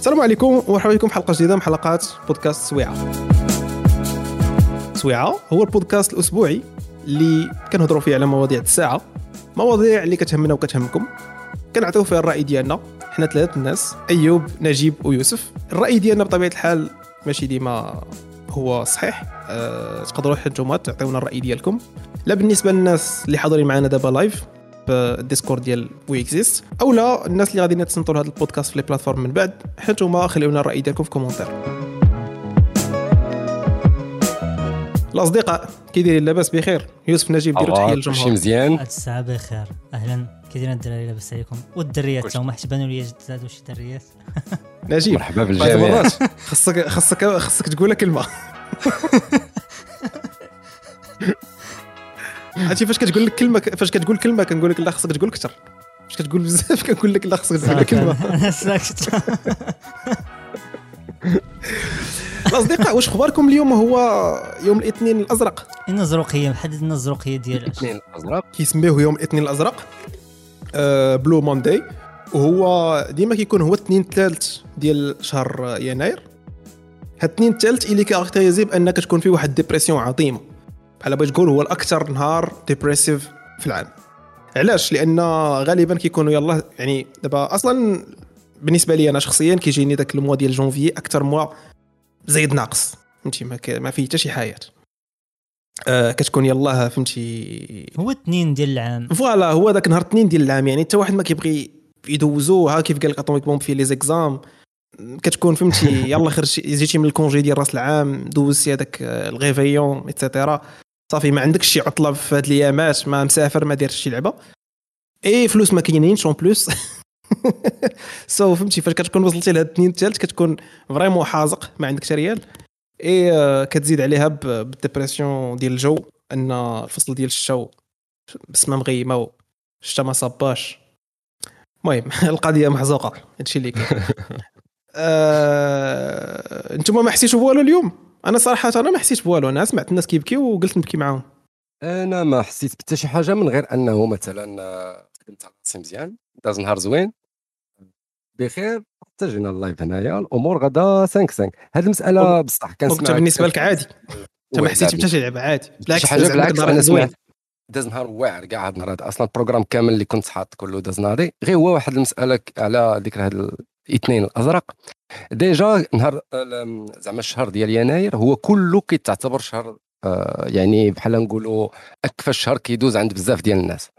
السلام عليكم ومرحبا بكم في حلقة جديدة من حلقات بودكاست سويعة. سويعة هو البودكاست الأسبوعي اللي كنهضروا فيه على مواضيع الساعة مواضيع اللي كتهمنا وكتهمكم. كنعطيو فيها الرأي ديالنا حنا ثلاثة الناس أيوب نجيب ويوسف. الرأي ديالنا بطبيعة الحال ماشي ديما هو صحيح. أه تقدروا حتى تعطيونا الرأي ديالكم. لا بالنسبة للناس اللي حاضرين معنا دابا live بال Discord ديال We Exist أو لا الناس اللي غاديين تصنتوا لهذا البودكاست في les plateformes من بعد حتى نتوما خليونا الراي ديالكم في commentaires. الأصدقاء كي دايرين لاباس بخير. يوسف نجيب ديروا تحية شي للجمهور مزيان. هاد الساعة بخير. أهلا. كي دايرين الدراري لاباس عليكم. والدريات كلشي. تا هما حيت بانوا لي زادوا شي دريات. نجيب. مرحبا بالجميع. خصك خصك خصك تقول كلمة. عرفتي فاش كتقول لك كلمه فاش كتقول كلمة كنقول لك لا خصك تقول أكثر فاش كتقول بزاف كنقول لك لا خصك تقول كلمة. أنا ساكت. الاصدقاء واش اخباركم اليوم هو يوم الاثنين الأزرق؟ النزروقية محدد النزروقية ديال أش. اثنين الأزرق. كيسميوه يوم الاثنين الأزرق. آه Blue Monday وهو ديما كيكون هو الاثنين الثالث ديال شهر يناير. هاد الاثنين الثالث اللي caractérisé بأنك تكون فيه واحد ال dépression عظيمة. بحال بغيت تقول هو الأكثر نهار dépressif في العام علاش؟ لأن غالبا كيكونوا يلاه يعني دابا أصلا بالنسبة لي أنا شخصيا كيجيني داك ال mois ديال جونفي أكثر mois زايد ناقص. فهمتي؟ ما. ما فيه حتى شي حياة. آه كتكون يلاه فهمتي؟ هو اثنين ديال العام. voilà هو ذاك نهار اثنين ديال العام. يعني حتى واحد ما كيبغي يدوزو ها كيف قال لك atomic bomb في les examens. كتكون فهمتي؟ يلا خرجتي جيتي من ال congé ديال راس العام دوزتي هذاك آه، ال réveillon et cetera صافي ما عندكش شي عطلة في هاد الأيامات ما مسافر ما دايرش شي لعبة. إي فلوس ما كاينينش en plus سو فهمتي فاش كتكون وصلتي لهاد الاثنين الثالث كتكون vraiment حازق ما عندكش ريال. إي آه، كتزيد عليها بال dépression ديال الجو أن الفصل ديال الشتاء بسمة مغيمة الشتا ما صباش. المهم القضية محزوقة هادشي اللي كاين. آه... أنتم ما حسيتوا بوالو اليوم؟ أنا صراحة أنا ما حسيت بوالو أنا سمعت الناس كيبكيو وقلت نبكي معاهم. أنا ما حسيت بحتى شي حاجة من غير انه مثلا خدمت على راسي مزيان داز نهار زوين. بخير حتى جينا ال live هنايا الأمور غدا 5 5 هذه المساله بصح كنسمع وانت بالنسبة لك عادي. انت ما حسيتش بحتى شي لعبة عادي. بالعكس حاجة بالعكس أنا. سمعت داز نهار واعر كاع هذا النهار أصلا ال programme كامل اللي كنت حاط كله داز نهاري غير هو واحد المسألة على ذكر هذا الاثنين الأزرق. déjà نهار زعما الشهر ديال يناير هو كله كيتعتبر شهر آه، يعني بحال نقولوا أكفس شهر كيدوز عند بزاف ديال الناس.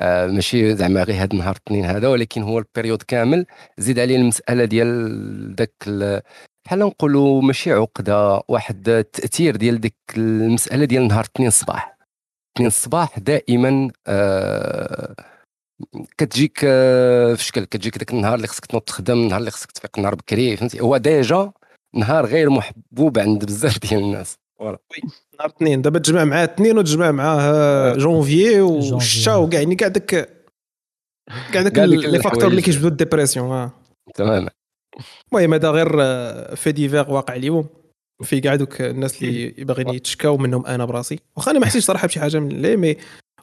آه، ماشي زعما غير هذا النهار الاثنين هذا ولكن هو ال période كامل. زيد عليه المسألة ديال داك ال- بحال نقولوا ماشي عقدة واحد التاثير ديال ديك المسألة ديال نهار الاثنين الصباح. اثنين الصباح دائما آه كتجيك آه في شكل كتجيك داك النهار اللي خصك تنوض تخدم النهار اللي خصك تفيق النهار بكري فهمتي؟ هو déjà نهار غير محبوب عند بزاف ديال الناس. voilà. نهار اثنين. دابا تجمع معاه اثنين وتجمع معاه janvier janvier. والشتا وكاع يعني كاع داك كاع داك les facteurs اللي. كيجبدوا ال dépression آه. تماما. المهم هذا غير آه، fait divers واقع اليوم. في كاع دوك الناس اللي باغيين يتشكاو منهم أنا براسي. واخا أنا ما حسيتش صراحة بشي حاجة من لي mais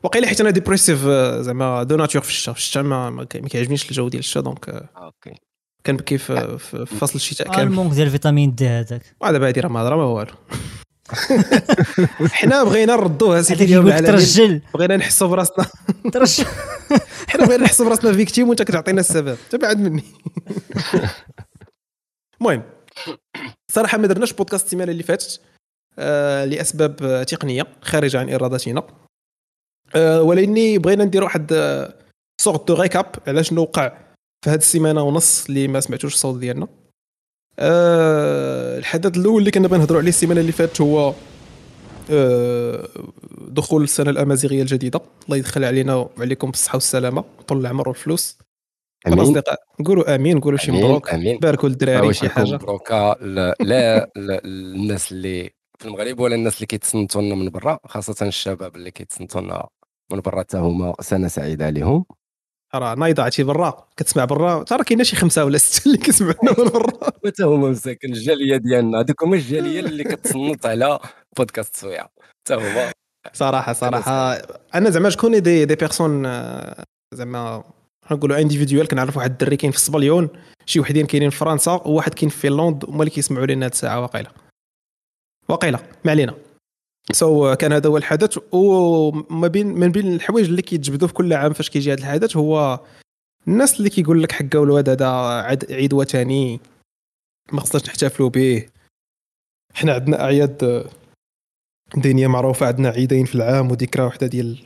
واقيلا حيت أنا dépressif آه، زعما de nature في الشتا في الشتا ما ما كي- ما كيعجبنيش الجو ديال الشتا donc آه، OK. كنبكي في في فصل الشتاء آه، كامل ال manque ديال vitamine D هذاك. وهذا بعد راه ما هضره ما والو. حنا بغينا نردوها سيدي اليوم ترجل. بغينا نحسوا براسنا. ترجل. حنا بغينا نحسوا براسنا victimes وانت كتعطينا السبب. تبعد مني. المهم صراحة ما درناش بودكاست السيمانة اللي فاتت آه لأسباب آه، تقنية خارجة عن إرادتنا. آه ولكني بغينا ندير واحد sorte de récap على شنو وقع في هذه السيمانة ونص اللي ما سمعتوش الصوت ديالنا. آه الحدث الأول اللي كنا بنهضروا عليه السيمانة اللي فاتت هو آه، دخول السنة الأمازيغية الجديدة. الله يدخل علينا وعليكم بالصحة والسلامة طول العمر والفلوس. آمين. الاصدقاء نقولوا آمين نقولوا شي مبروك. آمين. باركوا الدراري واش شي حاجة. مبروكة لا لا لا- الناس اللي في المغرب ولا الناس اللي كيتصنتوا لنا من برا خاصة الشباب اللي كيتصنتوا لنا من برا حتى هما سنة سعيدة عليهم راه نايضه عرفتي برا كتسمع برا ترى كاينة شي خمسة ولا ستة اللي كيسمعونا من برا. حتى هما مساكن الجاليه ديالنا هذوك هما الجاليه اللي كتصنت على بودكاست سويعه حتى هما صراحة صراحة. أنا زعما شكون دي دي بيرسون آه، زعما نقولوا individuel كنعرف واحد الدري كاين في السبليون شي وحدين كاينين في فرنسا وواحد كاين في فنلند هما اللي كيسمعوا لنا هاد الساعة. واقيلا. واقيلا. ما علينا. so, كان هذا هو الحدث وما بين من بين الحوايج اللي كيتجبدوا في كل عام فاش كيجي هذا الحدث هو الناس اللي كيقول لك حكا والواد هذا عيد وثني ما خصناش نحتفلوا به. حنا عندنا أعياد دينية معروفة عندنا عيدين في العام وذكرى واحدة ديال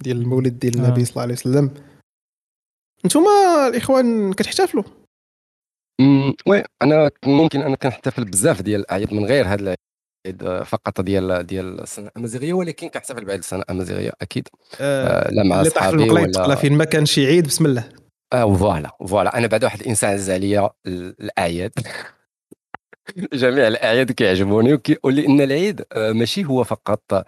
ديال المولد ديال النبي آه. صلى الله عليه وسلم. انتوما الإخوان كتحتفلوا؟ oui أنا ممكن أنا كنحتفل بزاف ديال الأعياد من غير هذا العيد. فقط ديال ديال السنة الامازيغيه ولكن كنحتفل بعيد السنة الامازيغيه أكيد. آه, آه، لا مع صحابي ولا فين ما كان شي عيد بسم الله. آه voilà فوالا. أنا بعد واحد الإنسان عز عليا الأعياد. جميع الأعياد كيعجبوني ولأن العيد آه، ماشي هو فقط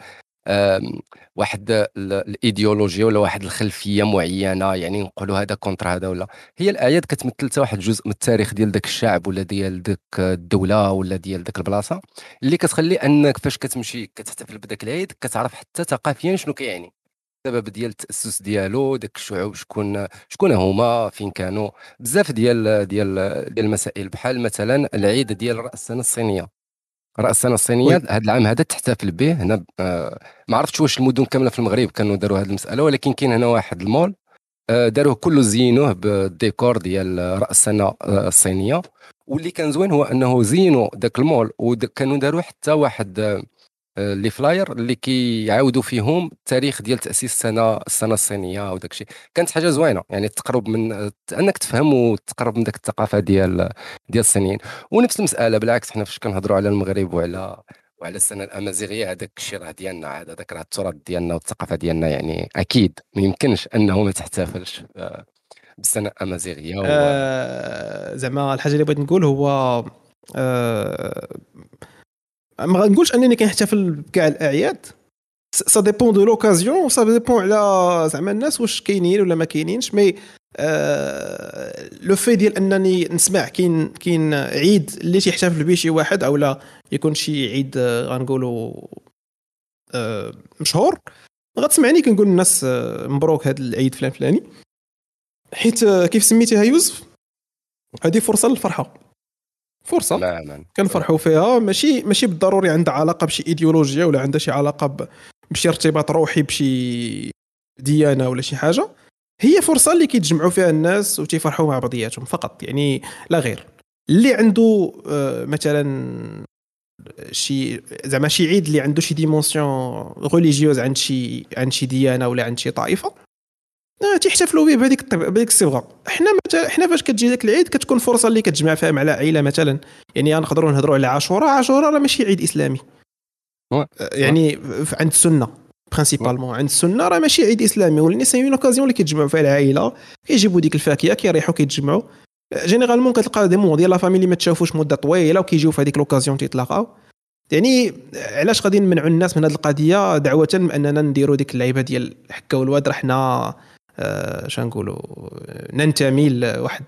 واحد الايديولوجيا ولا واحد الخلفية معينة يعني نقولوا هذا contre هذا ولا. هي الاعياد كتمثل حتى واحد جزء من التاريخ ديال ذاك الشعب ولا ديال ذاك الدولة ولا ديال ذاك البلاصة اللي كتخلي أنك فاش كتمشي كتحتفل بذاك العيد كتعرف حتى ثقافيا شنو كيعني. السبب ديال التأسس ديالو داك الشعوب شكون شكون هما فين كانوا. بزاف ديال ديال ديال المسائل بحال مثلا العيد ديال راس السنة الصينية. السنة الصينية هذا العام هذا تحتفل به هنا آه ما عرفتش واش المدن كاملة في المغرب كانوا داروا هذه المسألة ولكن كاين هنا واحد المول آه داروه كله زينوه بالديكور ديال رأس السنة آه الصينية. واللي كان زوين هو أنه زينوا ذاك المول وكانوا داروا حتى واحد les flyers اللي كيعاودوا فيهم التاريخ ديال تأسيس السنة السنة الصينية وداك الشيء كانت حاجة زوينة يعني تقرب من أنك تفهم وتقرب من داك الثقافة ديال ديال الصينيين. ونفس المسألة بالعكس حنا فاش كنهضروا على المغرب وعلى وعلى السنة الأمازيغية هذاك الشيء راه ديالنا عاد هذاك راه التراث ديالنا والثقافة ديالنا يعني أكيد ما يمكنش أنه ما تحتفلش بالسنة الأمازيغية و... آه زعما الحاجة اللي بغيت نقول هو آه ما غنقولش أنني كنحتفل بكاع الأعياد. سا ديبون دو لوكازيون سا ديبون على زعما الناس واش كاينين ولا ما كاينينش مي لو في ديال أنني نسمع كاين كاين عيد اللي تيحتفل به شي واحد أو لا يكون شي عيد آه غنقولوا آه مشهور غتسمعني كنقول للناس آه مبروك هذا العيد فلان فلاني. حيت كيف سميتيها يوسف؟ هذه فرصة للفرحة. فرصة. تماما كنفرحوا فيها. ماشي ماشي بالضروري عندها علاقة بشي ايديولوجيا ولا عندها شي علاقة بشي ارتباط روحي بشي ديانة ولا شي حاجة. هي فرصة اللي كيتجمعوا فيها الناس وتيفرحوا مع بعضياتهم فقط يعني لا غير. اللي عنده آه، مثلا شي زعما شي عيد اللي عنده شي dimension religieuse عند شي عند شي ديانة ولا عند شي طائفة تيحتفلوا به بهذيك بهذيك الصبغه حنا حنا فاش كتجي ذاك العيد كتكون فرصة اللي كتجمع فيها مع العائلة مثلا. يعني نقدروا نهضروا على عاشوراء عاشوراء راه ماشي عيد إسلامي. آه، يعني عند السنة principalement عند السنة راه ماشي عيد إسلامي. c'est une occasion اللي كيتجمعوا فيها العائلة. كيجيبوا ديك الفاكهة كيريحوا كيتجمعوا. généralement كتلقى des membres ديال la famille اللي ما تشافوش مدة طويلة وكيجيو في هذيك l'occasion تيتلاقاو. يعني علاش غادي نمنعوا الناس من هذه القضية؟ دعوة أننا نديروا ديك اللعيبة ديال حكا والواد راه حنا آه، شنو نقولوا ننتمي لواحد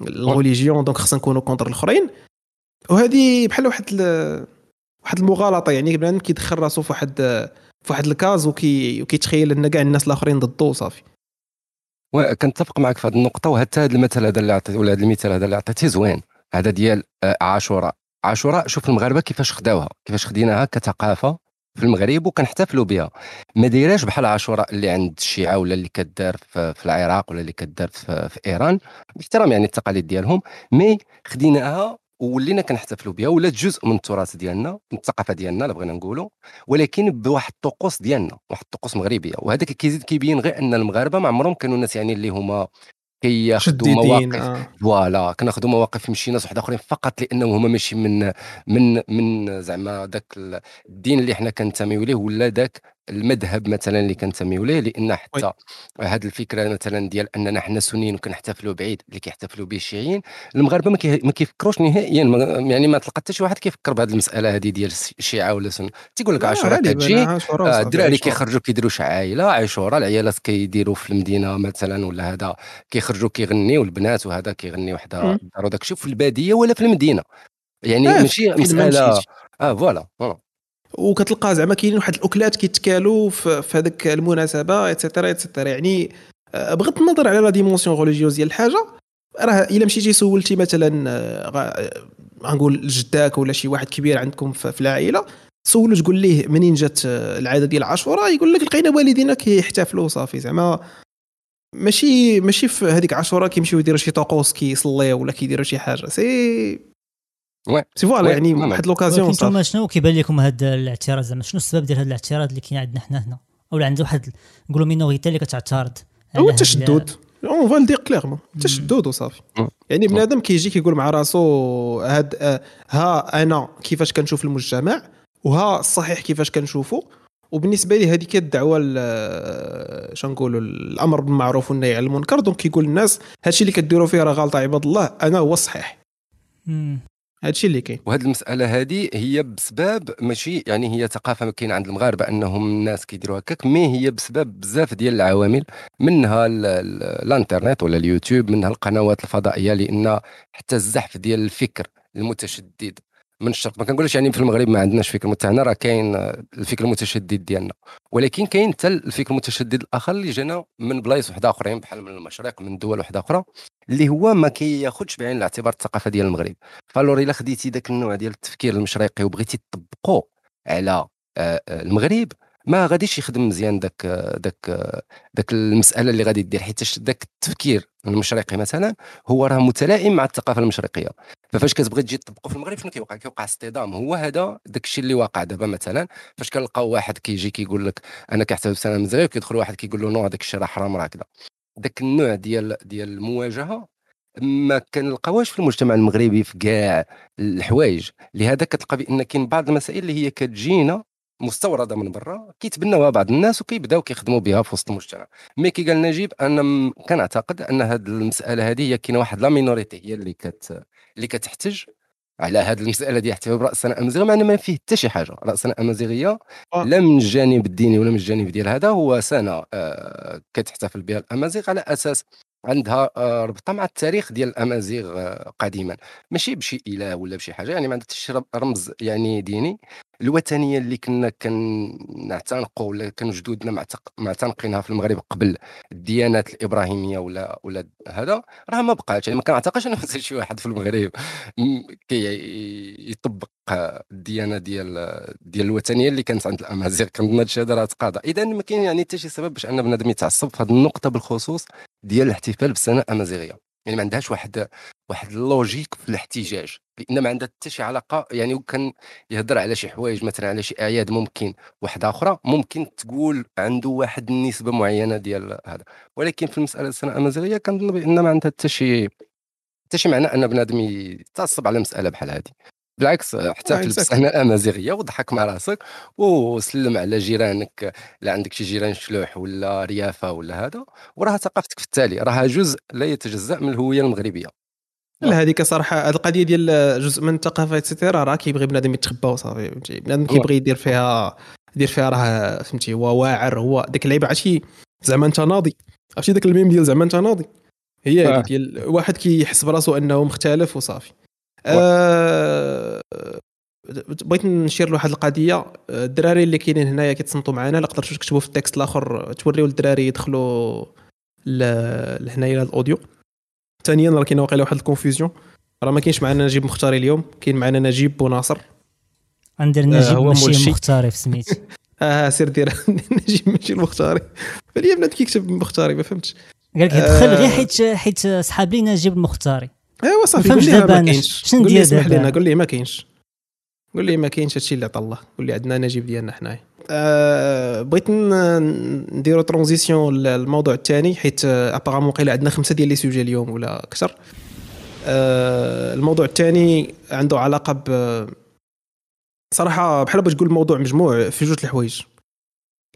ال religion donc خصنا نكونوا contre الأخرين. وهذه بحال واحد واحد المغالطة يعني بنادم كيدخل راسو في واحد في واحد الكاز وكي وكيتخيل أن كاع الناس الآخرين ضده وصافي كنتفق معك في هذه النقطة وحتى هذا المثل هذا اللي عطيت ولا هذا المثال هذا اللي عطيتيه زوين. هذا ديال آه، عاشوراء. عاشوراء شوف المغاربة كيفاش خداوها كيفاش خديناها كثقافة في المغرب وكنحتفلوا بها. ما دايراش بحال عاشوراء اللي عند الشيعة ولا اللي كدار في, العراق ولا اللي كدار في, إيران باحترام يعني التقاليد ديالهم mais خديناها وولينا كنحتفلوا بها ولات جزء من التراث ديالنا من الثقافة ديالنا اللي بغينا نقولوا ولكن بواحد الطقوس ديالنا واحد الطقوس مغربية. وهذا كيزيد كيبين غير أن المغاربة ما عمرهم كانوا الناس يعني اللي هما كياخذوا مواقف آه. voilà كناخذوا مواقف من شي ناس واحد آخرين فقط لأنهم هما ماشي من من من زعما ذاك الدين اللي حنا كننتميو ليه ولا ذاك المذهب مثلا اللي كننتميو ليه لأن حتى هذه الفكرة مثلا ديال اننا حنا سنيين وكنحتفلوا بعيد اللي كيحتفلوا به الشيعيين المغاربة ما كيفكروش نهائيا يعني ما تلقى حتى شي واحد كيفكر بهذه المسألة هذه ديال الشيعة ولا سنة. تيقول لك عاشوراء كتجي آه، الدراري كيخرجوا كيديروا شي عائلة عاشوراء العيالات كيديروا في المدينة مثلا ولا هذا كيخرجوا كيغنيو البنات وهذا كيغني وحدة دار وداك الشيء في البادية ولا في المدينة. يعني ماشي مسألة آه فوالا. وكتلقى زعما كاينين واحد الأكلات كيتكالوا في هذيك المناسبة et cetera et cetera يعني آه، بغض النظر على la dimension religieuse ديال الحاجة راه إلا مشيتي سولتي مثلا آه، آه، غنقول جداك ولا شي واحد كبير عندكم في العائلة سولو تقول ليه منين جات العادة ديال عاشوراء يقول لك لقينا والدينا كيحتفلوا صافي زعما ماشي ماشي في هذيك عاشوراء كيمشيو يديروا شي طقوس كيصليو ولا كيديروا شي حاجة c'est. c'est voilà يعني. واحد l'occasion ولكن صافي شنو كيبان لكم هذا الاعتراض. زعما شنو السبب ديال هذا الاعتراض اللي كاين عندنا حنا هنا؟ أولا عند واحد نقولوا minorité اللي كتعترض هو التشدد on va le dire clairement التشدد وصافي. يعني. بنادم كيجي كيقول مع راسو هاد ها أنا كيفاش كنشوف المجتمع وها الصحيح كيفاش كنشوفه وبالنسبة لي هذه كالدعوه ال- شنو نقولوا الأمر بالمعروف والنهي عن المنكر. donc كيقول الناس هادشي اللي كديروا فيه راه غلط عباد الله أنا هو الصحيح. هادشي اللي كاين. وهذه المسألة هذه هي بسبب ماشي يعني هي ثقافة كاينة عند المغاربة أنهم الناس كيديروا هكاك مي هي بسبب بزاف ديال العوامل منها ال- ال- الإنترنت ولا اليوتيوب منها القنوات الفضائية لأن حتى الزحف ديال الفكر المتشدد من الشرق. ما كنقولش يعني في المغرب ما عندناش فكر متاعنا راه كاين آه، الفكر المتشدد ديالنا. ولكن كاين حتى الفكر المتشدد الآخر اللي جانا من بلايص وحدة أخرين بحال من المشرق من دول وحدة أخرى اللي هو ما كياخذش بعين الاعتبار الثقافة ديال المغرب. فالور إلا خديتي ذاك النوع ديال التفكير المشرقي وبغيتي تطبقه على آه، آه، المغرب ما غاديش يخدم مزيان داك داك داك المسألة اللي غادي دير حيت داك التفكير المشرقي مثلا هو راه متلائم مع الثقافة المشرقية. ففاش كتبغي تجي تطبقه في المغرب شنو كيوقع؟ كيوقع اصطدام. هو هذا داك الشيء اللي واقع دابا مثلا. فاش كنلقاو واحد كيجي كيقول لك أنا كيحتفل بسنة مزيان وكيدخل واحد كيقول له non هذاك الشيء راه حرام راه كذا. داك النوع ديال ديال المواجهة ما كنلقاوهاش في المجتمع المغربي في كاع الحوايج. لهذا كتلقى بأن كاين بعض المسائل اللي هي كتجينا مستورده من برا كيتبناوها بعض الناس وكيبداو كيخدموا بها في وسط المجتمع mais كي قال نجيب أنا كنعتقد أن هذه المسألة هذه هي كاينة واحد la minorité هي اللي كت اللي كتحتج على هذه المسألة ديال احتفال برأس الامازيغيه مع أن ما فيه حتى شي حاجة رأس الامازيغيه آه. لا من الجانب الديني ولا من الجانب ديال هذا هو سنه آه، كتحتفل بها الأمازيغ على أساس عندها آه، ربطه مع التاريخ ديال الأمازيغ آه، قديما. ماشي بشي إله ولا بشي حاجة يعني ما عندها حتى شي رب- رمز يعني ديني. الوثنية اللي كنا كنعتنقوا ولا كانوا جدودنا معتنقينها في المغرب قبل الديانات الإبراهيمية ولا ولا هذا راه ما بقاش يعني ما كنعتقدش ان مثلا شي واحد في المغرب كي يطبق آه، الديانة ديال ديال الوثنية اللي كانت عند الأمازيغ. كنظن هادشي هذا راه تقاضى. اذا ما كاين يعني حتى شي سبب باش أن بنادم يتعصب في هذه النقطة بالخصوص. ديال الاحتفال بالسنة الأمازيغية. يعني ما عندهاش واحد واحد ال logique في الاحتجاج. لأن ما عندها حتى شي علاقة يعني وكان يهضر على شي حوايج مثلا على شي أعياد ممكن واحدة أخرى ممكن تقول عنده واحد النسبة معينة ديال هذا. ولكن في المسألة السنة الأمازيغية كنظن بأن ما عندها حتى شي حتى شي معنى أن بنادم يتعصب على مسألة بحال هذه. بالعكس احتفل exactly. بالسنه الأمازيغية وضحك مع راسك وسلم على جيرانك لا عندك شي جيران شلوح ولا ريافة ولا هذا وراها ثقافتك في التالي راها جزء لا يتجزأ من الهوية المغربية. لا هذيك صراحة هذه القضية ديال جزء من الثقافة اكسيتيرا راه كيبغي بنادم يتخبى وصافي فهمتي؟ بنادم كيبغي يدير فيها يدير فيها راه فهمتي؟ هو واعر هو ديك اللعيبه عرفتي؟ زعما انت ناضي. عرفتي داك الميم ديال زعما انت ناضي؟ هي آه. ديال واحد كيحس براسو أنه مختلف وصافي. آه بغيت نشير لواحد القضية. آه، الدراري اللي كاينين هنايا كيتصنتوا معنا لا قدرتوا تكتبوا في ال texte الآخر. توريو الدراري يدخلوا لهنايا ال audio. ثانيا راه كاين واقيلا واحد ال confusion راه ما كاينش معنا نجيب مختاري اليوم. كاين معنا نجيب بوناصر. غندير آه، نجيب هو ماشي مولشي. مختاري في سميت آه سير دير. نجيب ماشي المختاري. فليابنات كيكتب المختاري ما فهمتش. قال لك دخل آه. غير حيت حيت صحاب لي نجيب المختاري ايوا صافي قول لي ما كاينش. شنو ندير اسمح؟ لنا قول لي ما كاينش. قول لي ما كاينش هادشي اللي عطا الله قول لي عندنا نجيب ديالنا حنايا. آه بغيت نديرو transition للموضوع الثاني حيت apparemment وقيلا عندنا خمسة ديال les sujets اليوم ولا أكثر. آه الموضوع الثاني عنده علاقة ب صراحة بحال بغيت تقول الموضوع مجموع في جوج الحوايج.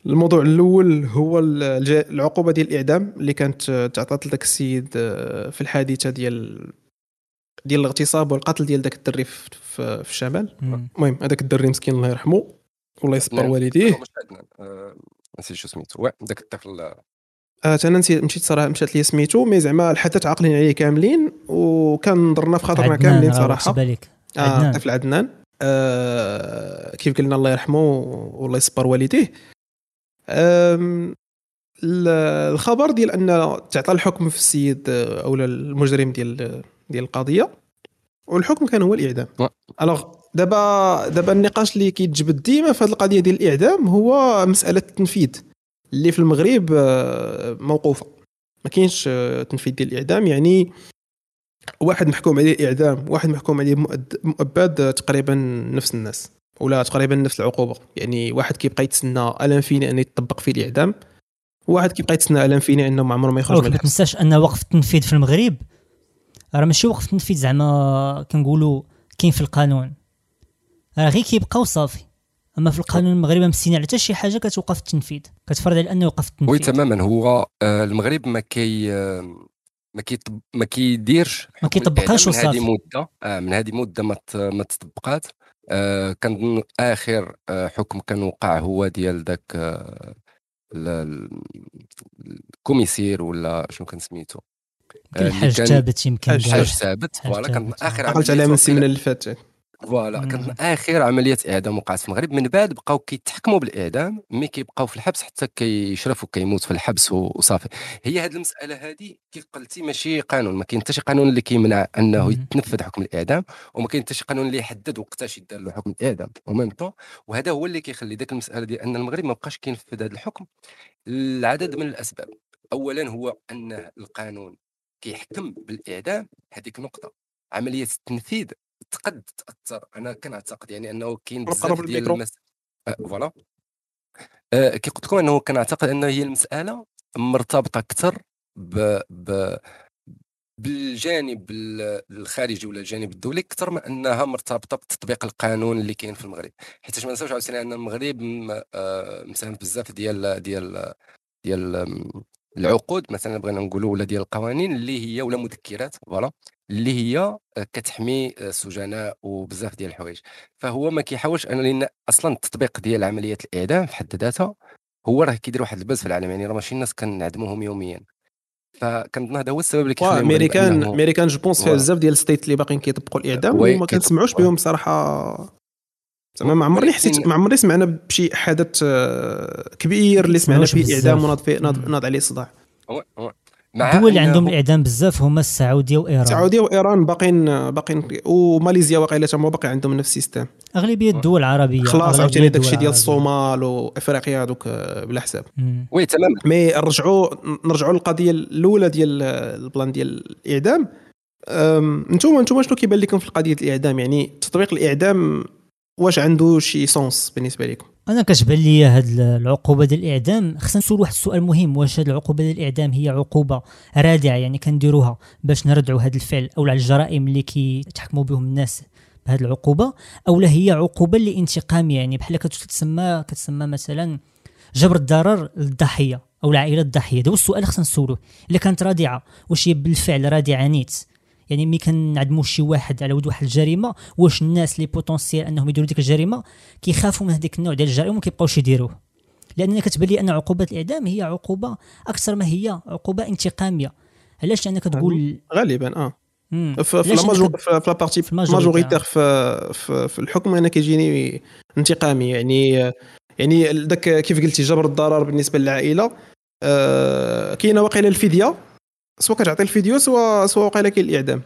الموضوع الأول هو العقوبة ديال الإعدام اللي كانت آه، تعطات لذاك السيد آه، في الحادثة ديال ديال الاغتصاب والقتل ديال ذاك الدري في, في, الشمال. المهم هذاك الدري مسكين الله يرحمه. والله يصبر نعم. والديه. مش عندنا آه، نسيت شو سميتو. واه ذاك الطفل آه، آه أنا نسيت مشيت صراحة مشات لي سميتو مي زعما الحدث عاقلين عليه كاملين وكان ضرنا في خاطرنا كاملين صراحة. محسوبة لك آه عدنان. طفل عدنان آه كيف قلنا الله يرحمه والله يصبر والديه. الخبر ديال أن تعطى الحكم في السيد أو المجرم ديال ديال القضية والحكم كان هو الإعدام. alors دابا دابا النقاش اللي كيتجبد ديما في هذه القضية ديال الإعدام هو مسألة التنفيذ اللي في المغرب آه، موقوفة. ما كاينش آه، تنفيذ ديال الإعدام يعني واحد محكوم عليه إعدام واحد محكوم عليه مؤبد آه، تقريبا نفس الناس ولا تقريبا نفس العقوبة. يعني واحد كيبقى يتسنى à l'infini ان يطبق فيه الإعدام واحد كيبقى يتسنى à l'infini أنه ما عمره ما يخرج من ما تنساش أن وقف التنفيذ في المغرب راه ماشي وقف التنفيذ زعما كنقولوا كاين في القانون. راه غير كيبقى وصافي أما في القانون المغربي مسينا على حتى شي حاجة كتوقف التنفيذ. كتفرض على أنه يوقف التنفيذ. oui تماما. هو آه، المغرب ما كي ما كي ما كيديرش ما كيطبقهاش وصافي من هذه مدة آه من هذه مدة ما ما تطبقات. آه كان آخر آه حكم كان وقع هو ديال ذاك آه ال commissaire ولا شنو كان سميتو. آه، الحاج ثابت يمكن الحاج ثابت. voilà كان آخر عقلت عليها من السيمانه اللي فاتت. voilà كانت آخر عملية إعدام وقعت في المغرب. من بعد بقاو كيتحكموا بالإعدام mais كيبقاو في الحبس حتى كيشرف وكيموت في الحبس وصافي. هي هذه المسألة هذه كي قلتي ماشي قانون. ما كاين حتى شي قانون اللي كيمنع أنه يتنفذ حكم الإعدام وما كاين حتى شي قانون اللي يحدد وقتاش يدار له حكم الإعدام. و même temps وهذا هو اللي كيخلي ذاك المسألة ديال أن المغرب ما بقاش كينفذ هذا الحكم لعدد من الأسباب. اولا هو أن القانون كيحكم بالإعدام هذيك نقطه عملية التنفيذ تقد تأثر. أنا كنعتقد يعني أنه كاين بزاف ديال المس... أه فوالا. أه كي قلت لكم أنه كنعتقد أنه هي المسألة مرتبطة أكثر ب... ب... بالجانب الخارجي ولا الجانب الدولي أكثر من أنها مرتبطة بتطبيق القانون اللي كاين في المغرب. حيت ما نساوش عاوتاني أن المغرب أه مساهم بزاف ديال ديال ديال العقود مثلا بغينا نقولوا ولا ديال القوانين اللي هي ولا مذكرات فوالا اللي هي آه، كتحمي السجناء وبزاف ديال الحوايج. فهو ما كيحاولش انه لأن أصلا التطبيق ديال عملية الإعدام في حد ذاتها هو راه كيدير واحد البز في العالم يعني راه ماشي الناس كنعدموهم يوميا. فكنظن هذا هو السبب اللي كيخلي امريكان أمريكان جو بونس فيها بزاف ديال الستيت اللي باقيين كيطبقوا الإعدام وما كنسمعوش بهم صراحة زعما ما عمرني حسيت ما عمرني سمعنا بشي حدث آه، كبير اللي سمعنا فيه إعدام وناض ناض عليه صداع. الدول اللي عندهم الاعدام بزاف هما السعودية وإيران. السعودية وإيران باقين باقيين وماليزيا واقيلا تما باقي عندهم نفس السيستم. أغلبية الدول العربية خلاص عاوتاني داك الشيء ديال الصومال وإفريقيا هذوك بلا حساب. oui تماما. mais نرجعوا نرجعوا للقضية الأولى ديال البلان ديال الإعدام. أنتم أنتم شنو كيبان لكم في القضية الإعدام؟ يعني تطبيق الإعدام واش عنده شي sens بالنسبة لكم أنا كتبان لي هاد العقوبة ديال الإعدام. خصنا نسول واحد السؤال مهم واش هاد العقوبة ديال الإعدام هي عقوبة رادعة يعني كنديروها باش نردعوا هاد الفعل أو على الجرائم اللي كيتحكموا بهم الناس بهذه العقوبة أو هي عقوبة اللي انتقاميه يعني؟ بحال كتسمى كتسمى مثلا جبر الضرر للضحية أو العائلة الضحية. هذا هو السؤال خصنا نسولوه. إلا كانت رادعة واش هي بالفعل رادعة نيت؟ يعني ملي كنعدموا شي واحد على ود واحد الجريمة واش الناس لي potentiels أنهم يديروا ديك الجريمة كيخافوا من هذيك النوع ديال الجرائم وما كيبقاوش يديروه. لأن كتبان لي أن عقوبة الإعدام هي عقوبة أكثر ما هي عقوبة انتقامية. علاش؟ لأن كتقول غالبا آه. في في la partie majoritaire في, في, في الحكم أنا كيجيني انتقامي. يعني يعني داك كيف قلتي جبر الضرر بالنسبة للعائلة. آه كاينة واقيلا الفدية. سواء كتعطي الفدية سواء سواء وقيلا كاين الإعدام.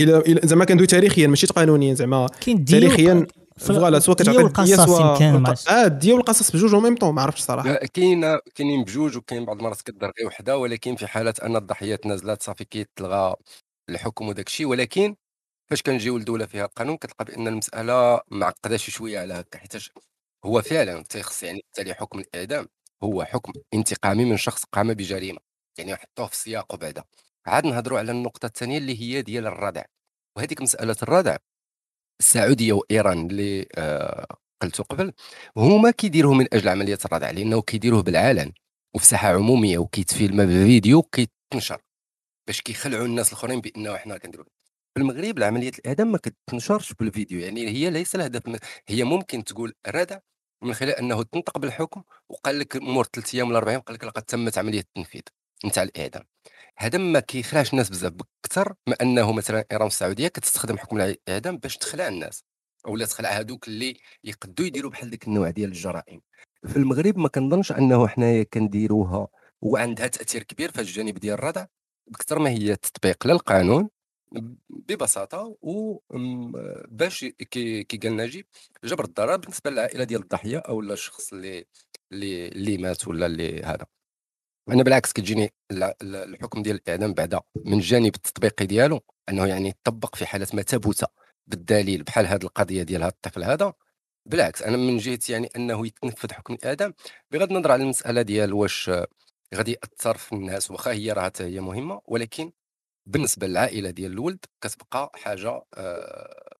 إلى زعما كندوي تاريخيا ماشي قانونيا زعما. تاريخيا voilà سواء كتعطي الدية سواء آه الدية والقصاص بجوج même temps ما عرفتش صراحة. كاين كاينين بجوج وكاين بعض المرات كدار غير وحدة ولكن في حاله أن الضحيات نازلات صافي كيتلغى الحكم وداك الشيء. ولكن فاش كنجيو لدولة فيها قانون كتلقى بأن المسألة معقده شي شوية على هكا حيت هو فعلا تيخص يعني بالتالي حكم الإعدام هو حكم انتقامي من شخص قام بجريمة. يعني حطوه في سياقه بعدا عاد نهضروا على النقطة الثانية اللي هي ديال الردع. وهذيك مسألة الردع السعودية وإيران اللي آه قبل هما كيديروه من أجل عملية الردع لأنه كيديروه بالعلن وفي ساحة عمومية وكيتفيلم بفيديو كيتنشر باش كيخلعوا الناس الآخرين بأنه حنا كنديروا في المغرب العملية الإعدام ما كتنشرش بالفيديو يعني هي ليس الهدف هي ممكن تقول ردع من خلال أنه تنطق بالحكم وقال لك امور ثلاث أيام ولا أربع أيام قال لك لقد تمت عملية التنفيذ. نتاع الاعدام هذا ما كيخلاش الناس بزاف أكثر ما أنه مثلا إيران السعودية كتستخدم حكم الاعدام باش تخلع الناس أو لا تخلع هذوك اللي يقدوا يديروا بحال ديك النوع ديال الجرائم. في المغرب ما كنظنش أنه حنايا كنديروها وعندها تأثير كبير في الجانب ديال الردع بكثر ما هي تطبيق للقانون ببساطة وباش كي كي قال نجيب جبر الضرر بالنسبة للعائلة ديال الضحية أو الشخص اللي اللي اللي مات ولا اللي هذا. أنا بالعكس كتجيني الحكم ديال الاعدام بعدا من الجانب التطبيقي ديالو أنه يعني يطبق في حاله ما ثبت بالدليل بحال هذه القضية ديال هذا الطفل هذا. بالعكس أنا من جهه يعني أنه يتنفذ حكم الاعدام بغض النظر على المسألة ديال واش غادي يأثر في الناس واخا هي راه هي مهمة ولكن بالنسبة للعائلة ديال الولد كتبقى حاجة آه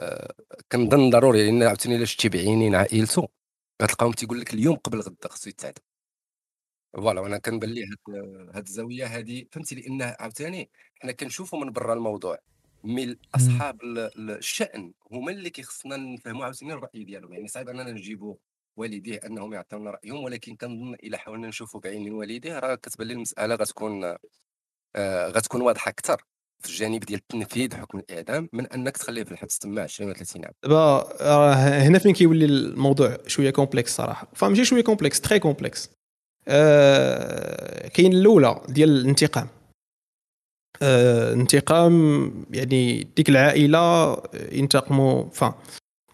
آه كنظن ضروري لأن عاوتاني الا شتي بعينين عائلته؟ غتلقاهم تيقول لك اليوم قبل غدا خصو يتعدم فوالا وأنا كنبان لي هاد هاد الزاوية هادي فهمتي؟ لأن عاوتاني حنا كنشوفوا من برا الموضوع مي اصحاب الشأن هما اللي كيخصنا نفهموا عاوتاني الرأي ديالهم. يعني صعيب اننا نجيبوا والديه أنهم يعطيونا رأيهم ولكن كنظن الا حاولنا نشوفوا بعين والديه راه كتبان لي المسألة غتكون آه غتكون واضحة أكثر في الجانب ديال تنفيذ حكم الإعدام من أنك تخليه في الحبس تما 20 ولا 30 عام. دابا هنا فين كيولي الموضوع شوية complexe صراحة. فماشي شوية complexe très complexe آه كاين الأولى ديال الانتقام. آه انتقام يعني ديك العائلة ينتقموا فا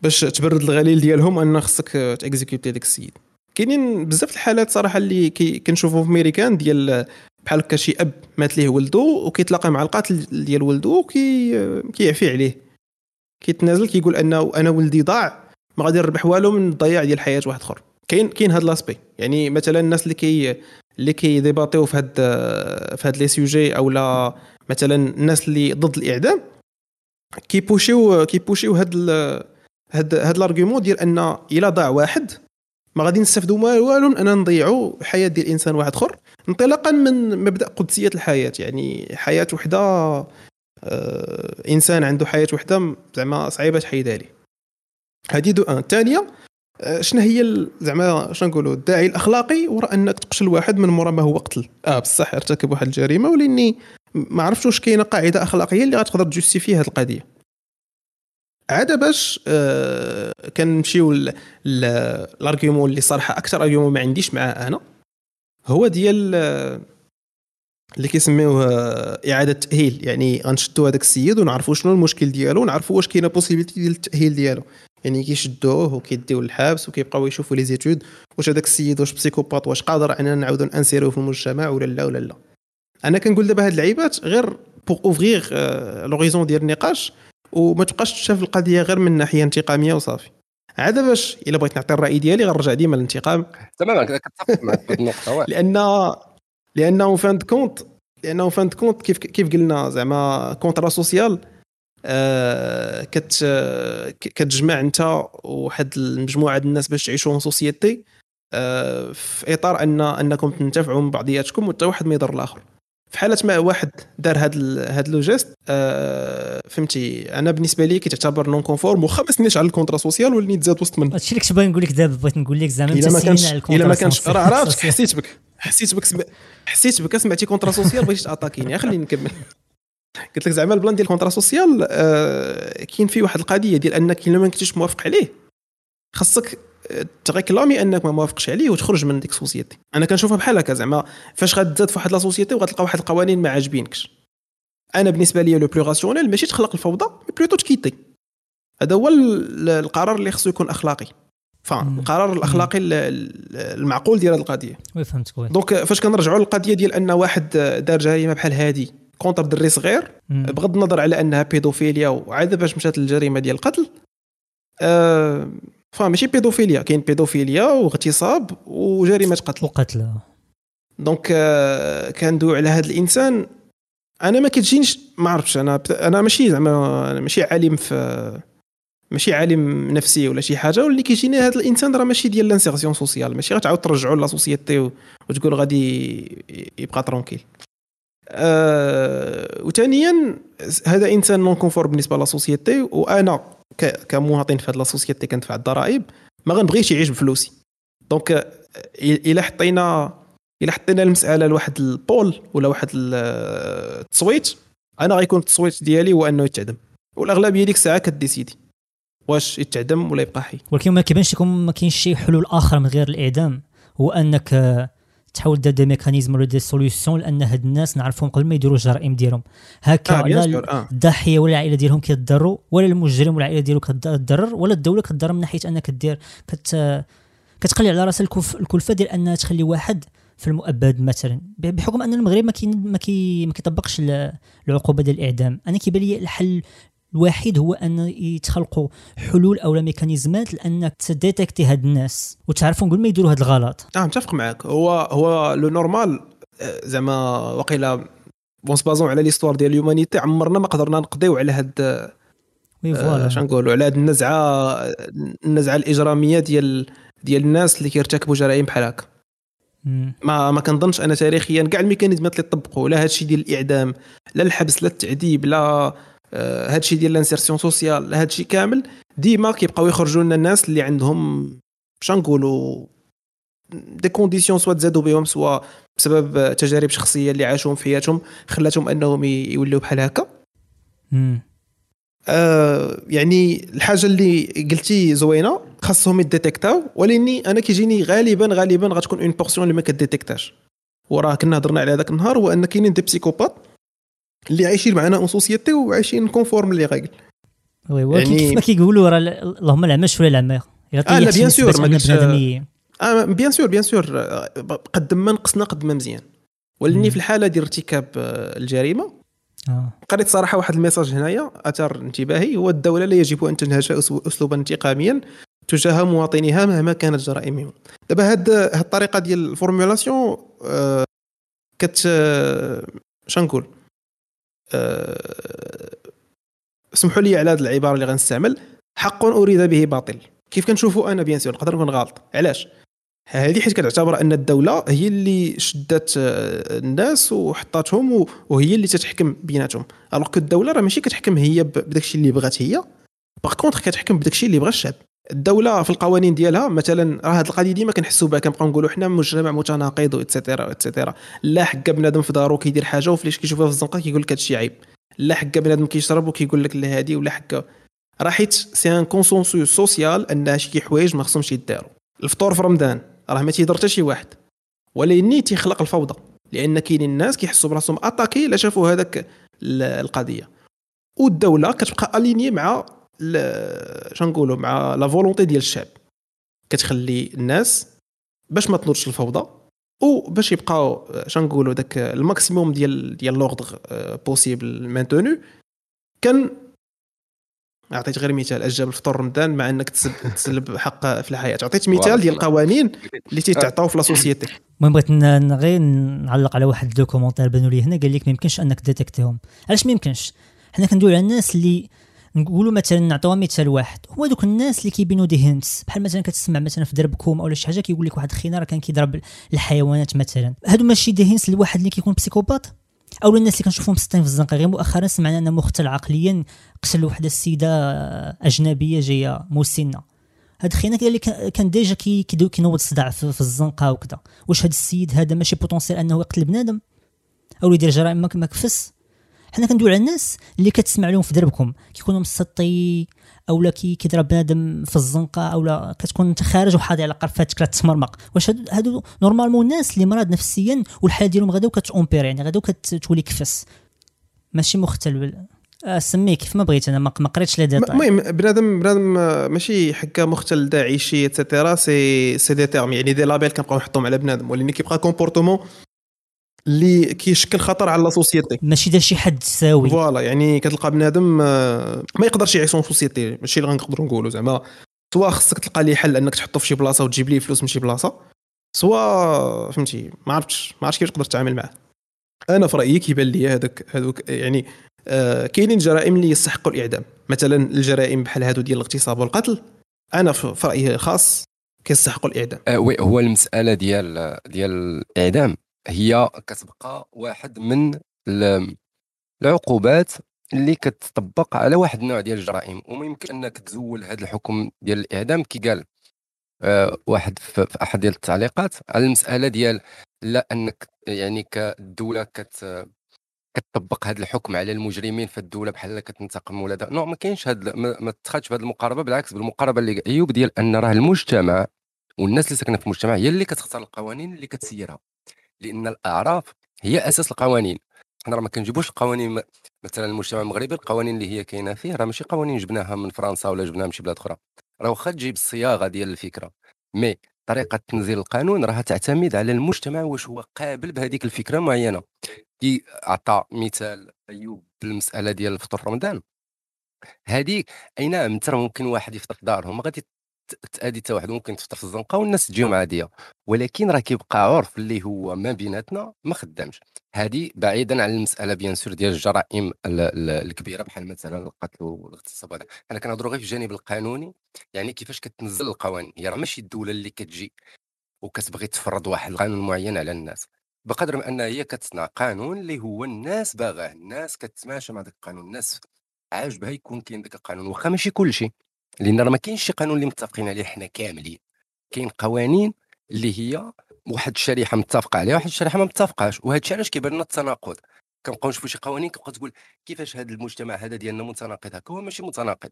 باش تبرد الغليل ديالهم أن خصك ت exécuter داك السيد. كاينين بزاف الحالات صراحة اللي كنشوفوا في ميريكان ديال بحال هكا شي أب مات ليه ولدو وكيتلاقى مع القاتل ديال ولدو وكي كيعفي عليه. كيتنازل كيقول أنه أنا ولدي ضاع ما غادي نربح والو من الضياع ديال حياه واحد آخر. كاين كاين هاد l'aspect يعني مثلا الناس اللي كي اللي كي débattre يو في هاد في هاد les sujets أو لا مثلا الناس اللي ضد الإعدام كيبوشيو كيبوشيو هاد هاد هاد l'argument ديال أن إلا ضاع واحد ما غادي نستافدوا والو اننا نضيعوا حياة ديال إنسان واحد آخر انطلاقا من مبدأ قدسية الحياة. يعني حياة وحدة آه إنسان عنده حياة وحدة زعما صعيبة تحيدها ليه هذه d'un. الثانية شنو هي زعما شنو نقولوا الداعي الأخلاقي وراء أنك تقتل واحد من مورا ما هو قتل. آه بصح ارتكب واحد الجريمة ولأني ما عرفتش واش كاينة قاعدة أخلاقية اللي غتقدر ت justifier هذه القضية. عاد باش آه كنمشيو l'argument اللي صراحة أكثر argument ما عنديش معاه أنا. هو ديال آه اللي كيسميوه آه إعادة تأهيل. يعني غنشدوا هذاك السيد ونعرفوا شنو المشكل ديالو ونعرفوا واش كاينة possibilité ديال التأهيل ديالو. يعني كيشدوه وكيديوه للحبس وكيبقاو يشوفوا les études واش هذاك السيد واش psychopathe واش قادر اننا نعاودوا ن insérer وه في المجتمع ولا لا ولا لا. أنا كنقول دابا هاد اللعيبات غير pour ouvrir l'horizon ديال النقاش وما تبقاش تشاف القضية غير من ناحية انتقامية وصافي. عاد باش إلا بغيت نعطي الرأي ديالي غنرجع ديما للانتقام. تماما كنتفق معك في النقطة لأن لأنه fin de compte لأنه fin de compte كيف كيف قلنا زعما contrat social كت كتجمع انت وواحد المجموعة ديال الناس باش تعيشوا société آه في إطار ان أنكم تنتفعوا من بعضياتكم وحتى واحد ما يضر الآخر. في حاله ما واحد دار هاد هاد le geste آه فهمتي أنا بالنسبة لي كتعتبر non conforme واخا ما سنيتش على ال contrat social ولاني تزاد وسط من هادشي اللي كنت باغي نقول لك دابا بغيت نقول لك زعما إلا ما كانش إلا ما كانش راه عرفتك حسيت بك حسيت بك سم... حسيت بك سمعتي contrat social بغيتي t'attaquer ني خليني نكمل. قلت لك زعما البلان ديال contrat social آه كاين فيه واحد القضية ديال أنك إلا ما كنتيش موافق عليه خاصك ت réclamer أنك ما موافقش عليه وتخرج من ديك ال société. أنا كنشوفها بحال هكا زعما فاش غتزاد في واحد la société وغتلقى واحد القوانين ما عاجبينكش. أنا بالنسبة لي le plus rationnel ماشي تخلق الفوضى mais plutôt ت quitter هذا هو القرار اللي خصو يكون أخلاقي. القرار الأخلاقي المعقول ديال هذه القضية. فهمتك donc فاش كنرجعوا للقضية ديال أن واحد دار جريمة بحال هذه contre دري صغير بغض النظر على أنها pédophilie وعاد باش مشات للجريمة ديال القتل آه فماشي pédophilie كاين pédophilie واغتصاب وجريمة قتل. وقتل donc آه كندوي على هذا الإنسان. أنا ما كتجينيش ما عرفتش أنا أنا ماشي زعما ماشي عالم في ماشي عالم نفسي ولا شي حاجة واللي كيجيني هذا الإنسان راه ماشي ديال l'insertion sociale ماشي غتعاود ترجعوا la société وتقول غادي يبقى tranquille أه وثانيا هذا إنسان non conforme بالنسبة la société وأنا كمواطن في هذه la société كندفع الضرائب ما غنبغيش يعيش بفلوسي. Donc إلا حطينا إلا حطينا المسألة لواحد البول ولا واحد التصويت أنا غيكون التصويت ديالي هو أنه يتعدم. والأغلبية ديك الساعة ك décider. واش يتعدم ولا يبقى حي. ولكن ما كيبانش لكم ما كاينش شي حلول آخر من غير الإعدام هو أنك آه، تحاول دير des mécanismes ولا des solutions لأن هاد الناس نعرفهم قبل ما يديروا الجرائم ديالهم. هكا آه آه. الضحية ولا العائلة ديالهم كيتضروا ولا المجرم ولا العائلة ديالو كتضرر ولا الدولة كتضرر من ناحية أنك دير كت كتلقي على راسها الكلفة ديال أنها تخلي واحد في المؤبد مثلا. بحكم أن المغرب ما كي ما كي ما كيطبقش ال- العقوبة ديال الإعدام. أنا كيبان لي الحل الوحيد هو أن يتخلقوا حلول أو mécanisme ات لانك ت détecter هاد الناس وتعرفهم قبل ما يديروا هاد الغلط. آه متفق معك هو هو le normal آه، زعما وقيلا en se basant على l'histoire ديال l'humanité عمرنا ما قدرنا نقضيو على هاد oui آه، voilà شنو نقولوا على هاد النزعة النزعة الإجرامية ديال ديال الناس اللي كيرتكبوا جرائم بحال هكا. ما ما كنظنش أنا تاريخيا كاع ال mécanisme ات اللي طبقوا لا هادشي ديال الإعدام لا الحبس لا التعذيب لا آه، هادشي ديال l'insertion sociale هادشي كامل. ديما كيبقاو يخرجوا لنا الناس اللي عندهم باش نقولوا des conditions soit تزادوا بهم soit بسبب تجارب شخصية اللي عاشوهم في حياتهم خلاتهم أنهم يوليو بحال هكا. آه يعني الحاجة اللي قلتي زوينة خاصهم ي détecter او ولاني أنا كيجيني غالبا غالبا غتكون une portion اللي ما ك détecter اش. وراه كنا هضرنا على هذاك النهار هو ان كاينين des psychopathes اللي عايشين معنا en société وعايشين conformes اللي غايقل Oui ولكن يعني- كيف ما كيقولوا راه ال- اللهم العمش ولا العمى آه، لا، bien sûr، ما قلتش- آه bien sûr bien sûr قد ما نقصنا قد ما مزيان. ولاني مم. في الحالة ديال ارتكاب آه، الجريمة آه. قريت صراحة واحد ال message هنايا أثار انتباهي هو الدولة لا يجب أن تنهج اسلوبا انتقاميا تجاه مواطنيها مهما كانت جرائمهم. دابا هاد هاد الطريقة ديال ال formulation آه كت آه، آه سمحوا لي على هذه العبارة اللي غنستعمل. حق أريد به باطل. كيف كنشوفوا أنا bien sûr نقدر نكون غلط. علاش؟ هذه حيت كتعتبر أن الدولة هي اللي شدات آه، الناس وحطاتهم وهي اللي تتحكم بيناتهم. Alors الدولة راه ماشي كتحكم هي ب- بداك الشيء اللي بغات هي. par contre كتحكم بداك الشيء اللي بغى الشعب. الدولة في القوانين ديالها مثلا راه هاد القضية ديما كنحسوا بها كنبقاو نقولوا حنا مجتمع متناقض و et cetera et cetera لا حكا بنادم في دارو كيدير حاجة وفاش كيشوفها في الزنقة كيقول لك هادشي عيب. لا حكا بنادم كيشرب وكيقول لك لا هادي ولا حكا. راه حيت c'est un consensus social ان شي حوايج ما خصهمش يداروا الفطور في رمضان راه ما تيضر حتى شي واحد. ولكن تيخلق الفوضى لأن كاينين الناس كيحسوا براسهم attaqués الا شافوا هذاك ال- القضية. والدولة كتبقى alignée مع ال- شنو نقولوا مع la volonté ديال الشعب. كتخلي الناس باش ما تنوضش الفوضى وباش يبقاو شنو نقولوا داك ال maximum ديال ديال l'ordre possible maintenant كان عطيت غير مثال اجاب الفطور رمضان مع إنك تسلب حق في الحياة. عطيت مثال ديال القوانين اللي تيتعطاو في la société المهم بغيت غير نعلق على واحد de commentaires بانوا لي هنا. قال لك ما يمكنش أنك détecter هم علاش ما يمكنش حنا كندويو على الناس اللي نقولوا مثلا نعطيوها مثال واحد. هما دوك الناس اللي كيبينوا des hints بحال مثلا كتسمع مثلا في دربكم أو شي حاجة كيقول لك واحد الخينا راه كان كيضرب الحيوانات مثلا. هادو ماشي des hints لواحد اللي كيكون psychopathe؟ أو الناس اللي كنشوفهم مسطين في الزنقة؟ غير مؤخرا سمعنا ان مختل عقليا قتل واحدة السيدة أجنبية جاية مسنه هاد خينا قال لي كان- déjà كينوض الصداع في, الزنقة وكذا واش هاد السيد هذا ماشي potentiel أنه يقتل بنادم؟ أو يدير جرائم ما كفس حنا كندوي على الناس اللي كتسمع لهم في دربكم كيكونوا مسطي أو لا كي كيضرب بنادم في الزنقة أو لا كتكون أنت خارج وحاضي على قرفاتك كتمرمق واش هادو- هادو نورمالمون الناس اللي مرض نفسيا والحاله ديالهم غدا كتومبير يعني غدا كتولي كفس ماشي مختل آه سميه كيف ما بغيت أنا ما قريتش لي ديتاي. المهم بنادم بنادم ماشي حكا مختل داعشي اتسيتيرا سي سي دي تيرم يعني دي لابيل كنبقاو نحطهم على بنادم ولكن كيبقى كومبورتمون اللي كيشكل خطر على la société ماشي دار شي حد ساوي. Voilà يعني كتلقى بنادم آه، ما يقدرش يعيش في société ماشي اللي غنقدروا نقولوا زعما. Soit خصك تلقى ليه حل انك تحطه في شي بلاصة وتجيب ليه فلوس من شي بلاصة. Soit فهمتي ما عرفتش ما عرفتش كيفاش تقدر تتعامل معاه. أنا في رأيي كيبان لي هذاك هذوك يعني آه كاينين جرائم اللي يستحقوا الإعدام. مثلا الجرائم بحال هادو ديال الاغتصاب والقتل أنا في في رأيي الخاص كيستحقوا الإعدام. آه، oui هو المسألة ديال ديال الإعدام. هي كتبقى واحد من ال- العقوبات اللي كتطبق على واحد النوع ديال الجرائم وما يمكن أنك تزول هذا الحكم ديال الإعدام كي قال آه، واحد في أحد ديال التعليقات على المسألة ديال لا أنك يعني كدولة كت كتطبق هذا الحكم على المجرمين في الدولة بحال كتنتقم ولا non ما كاينش هاد ما, تخدش بهذه المقاربة بالعكس بالمقاربة اللي عيوب ديال أن راه المجتمع والناس اللي ساكنة في المجتمع هي اللي كتختار القوانين اللي كتسيرها. لأن الأعراف هي أساس القوانين. حنا راه ما كنجيبوش القوانين مثلا المجتمع المغربي القوانين اللي هي كاينة فيه راه ماشي قوانين جبناها من فرنسا ولا جبناها من شي بلاد أخرى. راه واخا تجيب الصياغة ديال الفكرة. مي طريقة تنزيل القانون راه تعتمد على المجتمع واش هو قابل بهذيك الفكرة معينة. كي عطى مثال أيوب بالمساله ديال الفطور في رمضان. هذه أي نعم ممكن واحد يفطر في دارهم ما غادي تادي حتى واحد ممكن تفطر في الزنقة والناس تجيهم عاديه ولكن راه كيبقى عرف اللي هو ما بيناتنا ما خدامش. هذه بعيدا عن المسألة بيان سور ديال الجرائم الكبيرة بحال مثلا القتل والاغتصاب هذا حنا كنهضروا غير في الجانب القانوني يعني كيفاش كتنزل القوانين. هي راه ماشي الدولة اللي كتجي وكتبغي تفرض واحد القانون معين على الناس. بقدر ما انها هي كتصنع قانون اللي هو الناس باغاه. الناس كتماشى مع ذاك القانون. الناس عاجبها يكون كاين ذاك القانون. واخا ماشي كل شيء لأن راه ما كاينش شي قانون اللي متفقين عليه حنا كاملين. كاين قوانين اللي هي واحد الشريحة متفقه عليها واحد الشريحة ما متفقاش وهذا الشيء علاش كيبان لنا التناقض؟ كنبقاو نشوفوا شي قوانين كنبقى تقول كيفاش هذا المجتمع هذا ديالنا متناقض هكا؟ هو ماشي متناقض.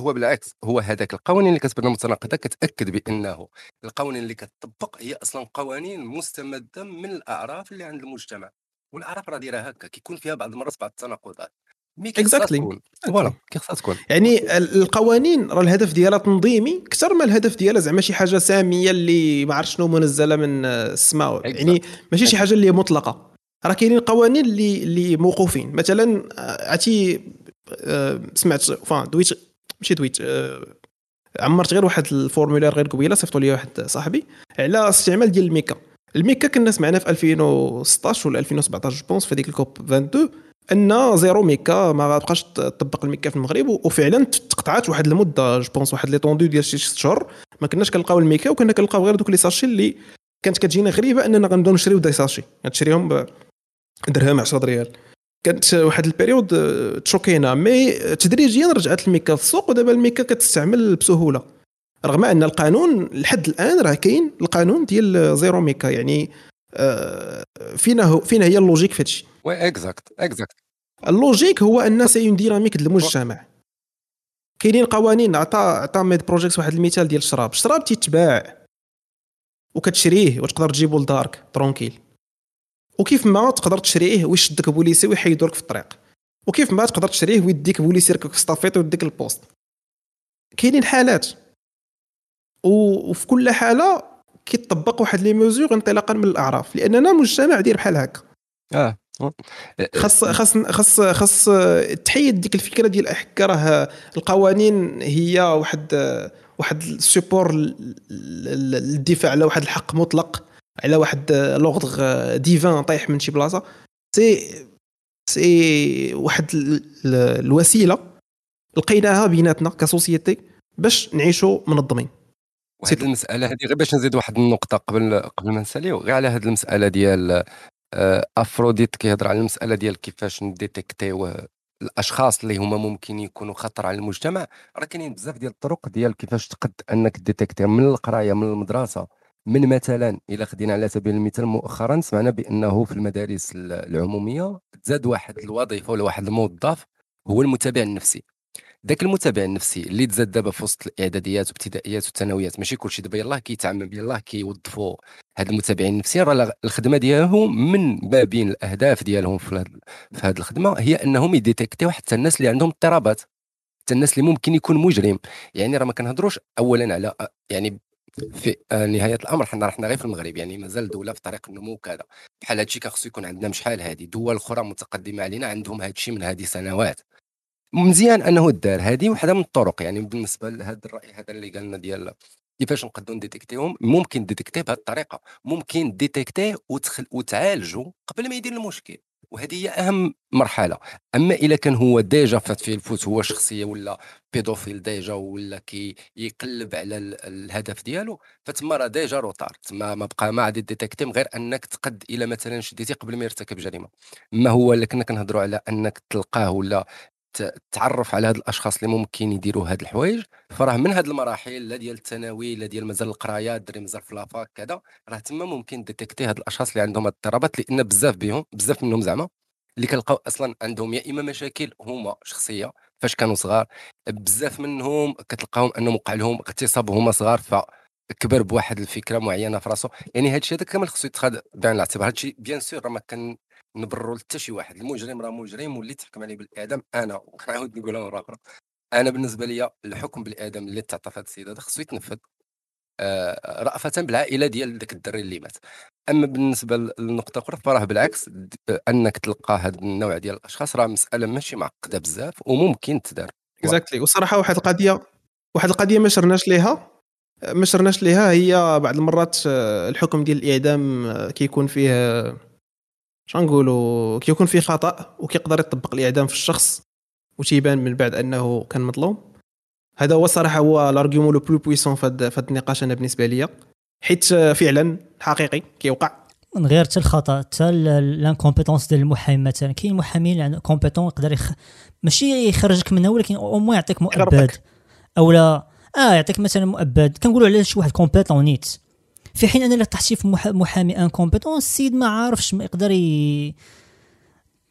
هو بالعكس هو هذاك القوانين اللي كتبان متناقضه كتاكد بأنه القوانين اللي كتطبق هي أصلا قوانين مستمدة من الأعراف اللي عند المجتمع. والأعراف راه دايرة هكا كيكون فيها بعض المرات بعض التناقضات. mais exactly voilà كيخصها تكون. يعني القوانين راه الهدف ديالها تنظيمي. أكثر ما الهدف ديالها زعما شي حاجة سامية اللي ما عرفت شنو منزلة من السماء. يعني ماشي شي حاجة اللي مطلقة. راه كاينين قوانين اللي اللي موقوفين. مثلا عرفتي آه، سمعت فان دويت ماشي 8 آه، عمرت غير واحد ال formulaire غير قبيلة صيفطوا لي واحد صاحبي على استعمال ديال الميكا. الميكا كنا سمعنا في 2016 ولا 2017 ponce في هذيك ال COP 22 أن zéro ميكا ما غتبقاش تطبق الميكا في المغرب وفعلا تقطعات واحد المدة je pense واحد l'étendue ديال شي 6 شهور. ما كناش كنلقاو الميكا وكنا كنلقاو غير دوك les sachets اللي كانت كتجينا غريبة أننا غنبداو نشريو des sachets. تشريهم درهم 10 ريال. كانت واحد ال période آه، تشوكينا. mais تدريجيا رجعت الميكا في السوق ودابا الميكا كتستعمل بسهولة. رغم أن القانون لحد الآن راه كاين القانون ديال zéro ميكا. يعني فينا هو فينا هي ال logique في هادشي. oui exact exact. ال logique هو أن c'est une dynamique المجتمع. كاينين قوانين عطى عطى ميد بروجيكت واحد المثال ديال الشراب. الشراب تيتباع وكتشريه وتقدر تجيبو لدارك tranquille. وكيف ما تقدر تشريه ويشدك بوليسي ويحيدوك في الطريق. وكيف ما تقدر تشريه ويديك بوليسي يركبك في estafette ويديك ال poste كاينين حالات. وفي كل حالة كيطبق واحد les mesures انطلاقا من الأعراف لأننا مجتمع داير بحال هكا. آه خاص خاص خاص خاص تحيد ديك الفكرة ديال هكا راه القوانين هي واحد واحد ال support للدفاع على واحد الحق مطلق على واحد l'ordre divin طايح من شي بلاصة. سي سي واحد الوسيلة لقيناها بيناتنا ك société باش نعيشوا منظمين. وهاد المسألة هذه غير باش نزيد واحد النقطة قبل قبل ما نساليو غير على هاد المسألة ديال آه، أفروديت كيهضر على المسألة ديال كيفاش ن détecter يو الأشخاص اللي هما ممكن يكونوا خطر على المجتمع. راه كاينين بزاف ديال الطرق ديال كيفاش تقد أنك détecter من القراية من المدرسة من مثلا إلى خدينا على سبيل المثال مؤخرا سمعنا بأنه في المدارس العمومية تزاد واحد الوظيفة ولا واحد الموظف هو المتابع النفسي. ذاك المتابع النفسي اللي تزاد دابا في وسط الإعداديات والابتدائيات والثانويات ماشي كلشي دابا يلاه كيتعمم يلاه كيوظفوا هاد المتابعين النفسيين راه الخدمة ديالهم من ما بين الأهداف ديالهم في هاد في هاد الخدمة هي أنهم يديتيكتيو حتى الناس اللي عندهم اضطرابات حتى الناس اللي ممكن يكون مجرم. يعني راه ما كنهضروش اولا على يعني في نهاية الأمر حنا رحنا غير في المغرب يعني مازال دولة في طريق النمو وكذا. بحال هادشي كخصو يكون عندنا شحال هذه دول أخرى متقدمة علينا عندهم هادشي من هذه سنوات. مزيان أنه دار هذه وحدة من الطرق. يعني بالنسبة لهذا الرأي هذا اللي قالنا ديال كيفاش نقدروا ن détecter يهم ممكن détecter يه بهذه الطريقة. ممكن détecter يه وتخل... وتعالجوا قبل ما يدير المشكل. وهذه هي أهم مرحلة. أما اذا كان هو déjà فات فيه الفوت هو شخصية ولا pédophile déjà ولا كي يقلب على الهدف ديالو فتما راه déjà retard. تما ما بقى ما عاد détecter يهم غير أنك تقد إلى مثلا شديتي قبل ما يرتكب جريمة. ما هو اللي كنا كنهضروا على أنك تلقاه ولا تعرف على هاد الأشخاص اللي ممكن يديروا هاد الحوايج. فراه من هاد المراحل لا ديال الثانوي لا ديال مازال القراية الدري مازال في la fac كذا راه تما ممكن détecter هاد الأشخاص اللي عندهم اضطرابات لأن بزاف بهم بزاف منهم زعما اللي كنلقاو أصلا عندهم يا إما مشاكل هما شخصية فاش كانوا صغار بزاف منهم كتلقاهم أنهم وقع لهم اغتصاب هما صغار فكبر بواحد الفكرة معينة في راسو. يعني هذا الشيء هذا كامل خصو يتخذ بعين الاعتبار. هذا الشيء bien sûr ما كنبرروا حتى شي واحد. المجرم راه مجرم واللي تحكم عليه بالإعدام أنا. وكنعاود نقولها مرة أخرى. أنا بالنسبة لي الحكم بالإعدام اللي تعطى في السيد هذا خصو يتنفذ آه، رأفة بالعائلة ديال ذاك الدري اللي مات. أما بالنسبة للنقطة أخرى فراه بالعكس أنك تلقى هذا النوع ديال الأشخاص راه مسألة ماشي معقدة بزاف وممكن تدار. exactly والصراحه واحد القضية واحد القضية ما شرناش ليها ما شرناش ليها هي بعض المرات آه، الحكم ديال الإعدام آه، كيكون فيه شنقولوا كيكون فيه خطأ وكيقدر يطبق الإعدام في الشخص وتيبان من بعد أنه كان مظلوم. هذا هو صراحة هو ال argument le plus puissant في هذا النقاش أنا بالنسبة لي حيت فعلا حقيقي كيوقع. من غير حتى الخطأ حتى l'incompétence ديال المحامي مثلا. كاين محامين compétents يقدر يخ... ماشي يخرجك منها ولكن au moins يعطيك مؤبد. أو لا آه يعطيك مثلا مؤبد. كنقولوا على شي واحد compétent نيت في حين أنا اللي طحتي في محامي incompétent السيد ما عارفش ما يقدر ي...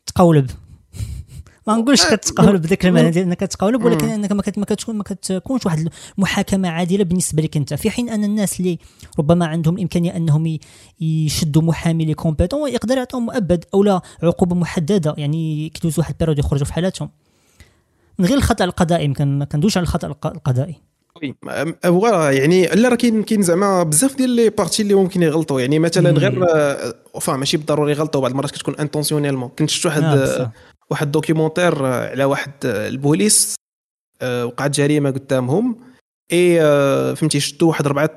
تقولب. ما نقولش آه، كتقاولب بداك المعنى ديال إنك كتقاولب ولكن إنك ما كتكون ما كتكونش واحد المحاكمة عادلة بالنسبة لك أنت. في حين أن الناس اللي ربما عندهم الامكانيه أنهم يشدوا محامي لي compétent يقدر يعطيهم مؤبد أو لا عقوبة محددة يعني كيدوزوا واحد ال période يخرجوا في حالاتهم. من غير الخطأ القضائي ما كندوش على الخطأ القضائي. هو يعني لا راه كاين كاين زعما بزاف ديال les parties اللي ممكن يغلطوا. يعني مثلا غير فا ماشي بالضروري يغلطوا بعض المرات كتكون intentionnellement كنت شفت واحد آه واحد documentaire على واحد البوليس آه، وقعت جريمة قدامهم. اي آه، فهمتي شدوا واحد اربعه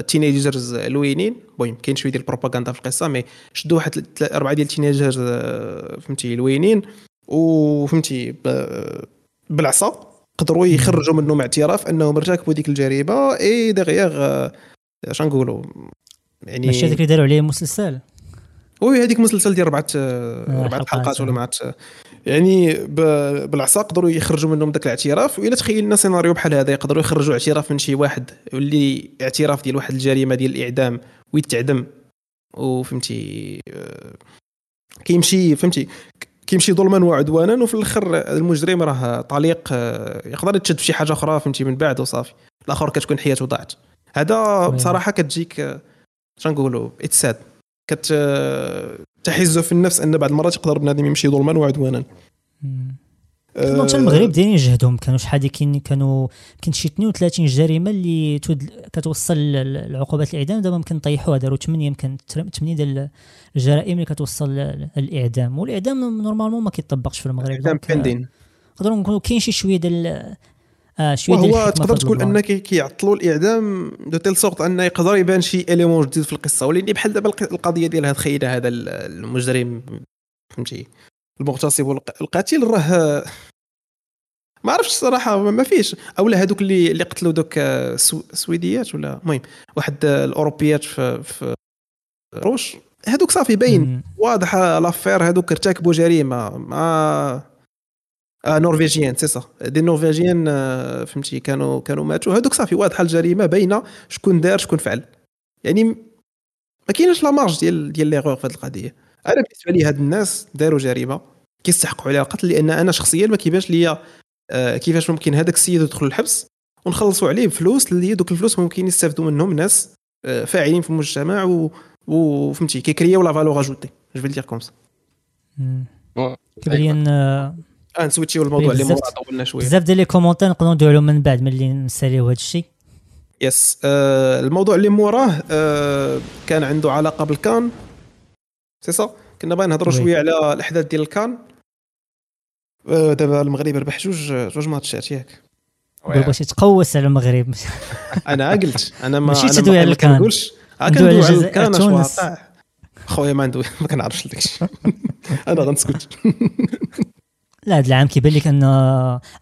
teenagers آه، لوينين. المهم كاين شوية ديال البروباغندا في القصة mais شدوا واحد اربعه ديال ال teenagers فهمتي لوينين. وفهمتي بالعصا. قدروا يخرجوا منهم اعتراف انهم ارتكبوا ديك الجريمة. et derrière اش نقولوا؟ يعني ماشي هذاك اللي داروا عليه مسلسل. oui هذيك مسلسل ديال اربعه اربعه حلقات ولا ما يعني بالعصا قدروا يخرجوا منهم ذاك الاعتراف. وإلا تخيلنا سيناريو بحال هذا يقدروا يخرجوا اعتراف من شي واحد واللي اعتراف ديال واحد الجريمة ديال الإعدام ويتعدم. وفهمتي آه، كيمشي فهمتي كيمشي ظلما وعدوانا وفي الآخر المجرم راه طليق آه، يقدر يتشد في شي حاجة أخرى فهمتي من بعد وصافي. الآخر كتكون حياته ضاعت. هذا بصراحة كتجيك آه، شنقولوا اتساد كت تحز في النفس أن بعض المرات يقدر بنادم يمشي ظلما وعدوانا. حتى المغرب دايرين جهدهم. كانوا شحال كاين كانوا يمكن شي 32 جريمة اللي كتوصل لعقوبات الإعدام. دابا يمكن طيحوها. داروا 8 يمكن 8 ديال الجرائم اللي كتوصل للاعدام والإعدام normalement ما كيطبقش في المغرب. الاعدام بيندين نقدروا نقولوا كاين شي شوية ديال آه شوية وهو تقدر تقول ان كيعطلوا الإعدام de telle sorte انه يقدر يبان شي élément جديد في القصة. ولكن بحال دابا القضية ديال هذا هذا المجرم فهمتي؟ المغتصب والقاتل راه ما عرفتش الصراحة ما فيش أولا هذوك اللي اللي قتلوا دوك السويديات ولا؟ المهم واحد الأوروبيات في, في روش. هذوك صافي باين. واضحة l'affaire. هذوك ارتكبوا جريمة مع آه norvégiennes c'est ça. des norvégiennes آه فهمتي كانوا كانوا ماتوا. هذوك صافي واضحة الجريمة باينة شكون دار شكون فعل. يعني ما كاينش la marge ديال ديال ليغور في هذه القضية. أنا بالنسبة لي هاد الناس داروا جريمة كيستحقوا عليها. القتل لأن أنا شخصيا ما كيبانش ليا آه كيفاش ممكن هذاك السيد يدخل الحبس ونخلصوا عليه بفلوس اللي دوك الفلوس ممكن يستافدوا منهم ناس آه فاعلين في المجتمع وفهمتي كيكرياو la valeur ajoutée. je veux dire comme ça كيبان آه نسويتشيو الموضوع اللي مورا طولنا شوية. بزاف ديال les commentaires نقدروا نديرو عليهم من بعد ملي نساليو هذا الشيء yes آه الموضوع اللي موراه آه كان عنده علاقة بالكان. سي صا كنا باغي نهضروا شوية على الأحداث ديال الكان. آه دابا المغرب ربح جوج جوج ماتشات ياك. بغيتي تقوس على المغرب. أنا قلت أنا ما ماشي تدوي على الكان. كنقولش. كندوي على الكان اش خويا ما ندوي ما كنعرفش داكشي أنا غنسكت. لا هذا العام كيبان لك ان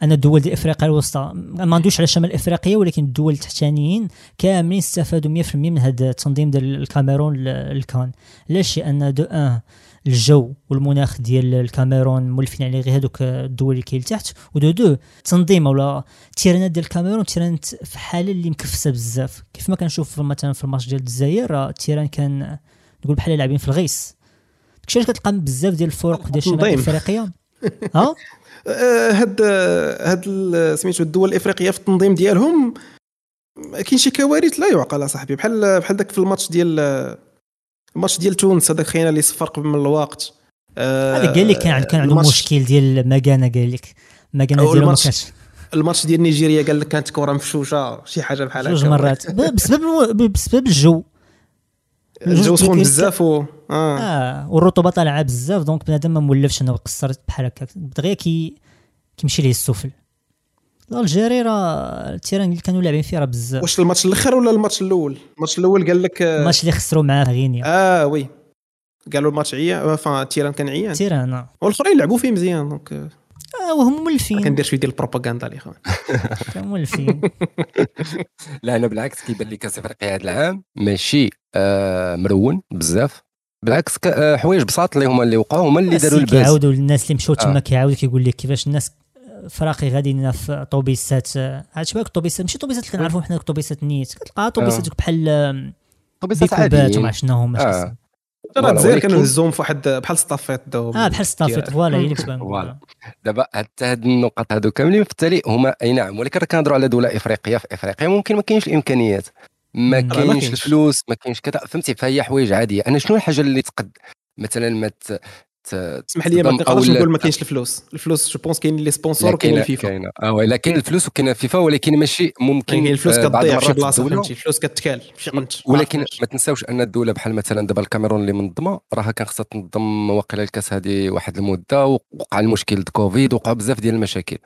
أن الدول ديال افريقيا الوسطى ما ندويش على شمال افريقيا ولكن الدول التحتانيين كاملين استفادوا 100% من هذا التنظيم ديال الكاميرون الكان علاش لأن دو أن الجو والمناخ ديال الكاميرون مولفين عليه غير هذوك الدول اللي كاين لتحت ودو دو تنظيم ولا التيرانات ديال الكاميرون تيرانات في حالة اللي مكفسة بزاف. كيف ما كنشوف مثلا في الماتش ديال الجزائر التيران كان نقول بحال لاعبين في الغيس. داكشي علاش كتلقى بزاف ديال الفرق ديال شمال تنظيم. ها؟ هاد هاد سميتو الدول الإفريقية في التنظيم ديالهم كاين شي كوارث لا يعقل اصاحبي بحال بحال داك في الماتش ديال الماتش ديال تونس هذاك خينا اللي صفر قبل من الوقت. آه، هذا قال لك كان كان عنده مشكل ديال مكانه قال لك. مكانه ديالو ما كانش الماتش ديال نيجيريا قال لك كانت كره مفشوشة شي حاجة بحال جوج هكا. مرات. ب- بسبب بسبب الجو. الجو سخون بزاف و آه. آه والرطوبه طالعه بزاف donc بنادم ما مولفش انه قصر بحال هكا دغيا كي كيمشي ليه السفل. الجيري راه ال terrain اللي كانوا لاعبين فيه راه بزاف. واش الماتش الآخر ولا الماتش الأول؟ الماتش الأول قال لك آه، الماتش اللي خسروا معاه غينيا. آه oui. قالوا الماتش عيان enfin terrain كان عيان. terrain آه. والآخرين لعبوا فيه مزيان donc آه، وهم مولفين كندير شوية ديال البروباغندا الاخوان مولفين لا أنا بالعكس كيبان لي كاس افريقيا هذا العام. ماشي آه مرون بزاف. بالعكس آه، حوايج بساط اللي هما اللي وقعوا هما اللي داروا الناس الباز. كيعاودوا للناس اللي مشاو تما آه. كيعاود كيقول لك كيفاش الناس فراقي غاديين في طوبيسات عاد شباب الطوبيسات ماشي الطوبيسات اللي كنعرفوا حنا الطوبيسات النيت كتلقى طوبيسات بحال طوبيسات وما عاديين عرفت شنو هما الجزائر ولكن- كانوا هزوهم في واحد بحال ستافيت آه بحال ستافيت. فوالا هي اللي كنت. فوالا. دابا حتى هاد النقط هادو كاملين في التالي هما أي نعم ولكن راه كنهضروا على دولة إفريقية. في إفريقيا ممكن ما كاينش الإمكانيات. ما كاينش. الفلوس ما كاينش كذا. فهمتي فهي حوايج عادية. أنا شنو الحاجة اللي تقد مثلا ما ت... ت... اسمح لي ما لا. نقول ما كاينش الفلوس. الفلوس je pense كاين les sponsors كاينة الفيفا كاينة. آه oui، لا كاين الفلوس وكاين فيفا ولكن ماشي ممكن كاين الفلوس آه، كتضيع في بلاصة فهمتي؟ الفلوس كتكال ولكن ما تنساوش أن الدولة بحال مثلا دابا الكاميرون اللي منظمة راها كان خصها تنظم واقيلا الكاس هذه واحد المدة وقع المشكل د كوفيد وقعوا بزاف ديال المشاكل.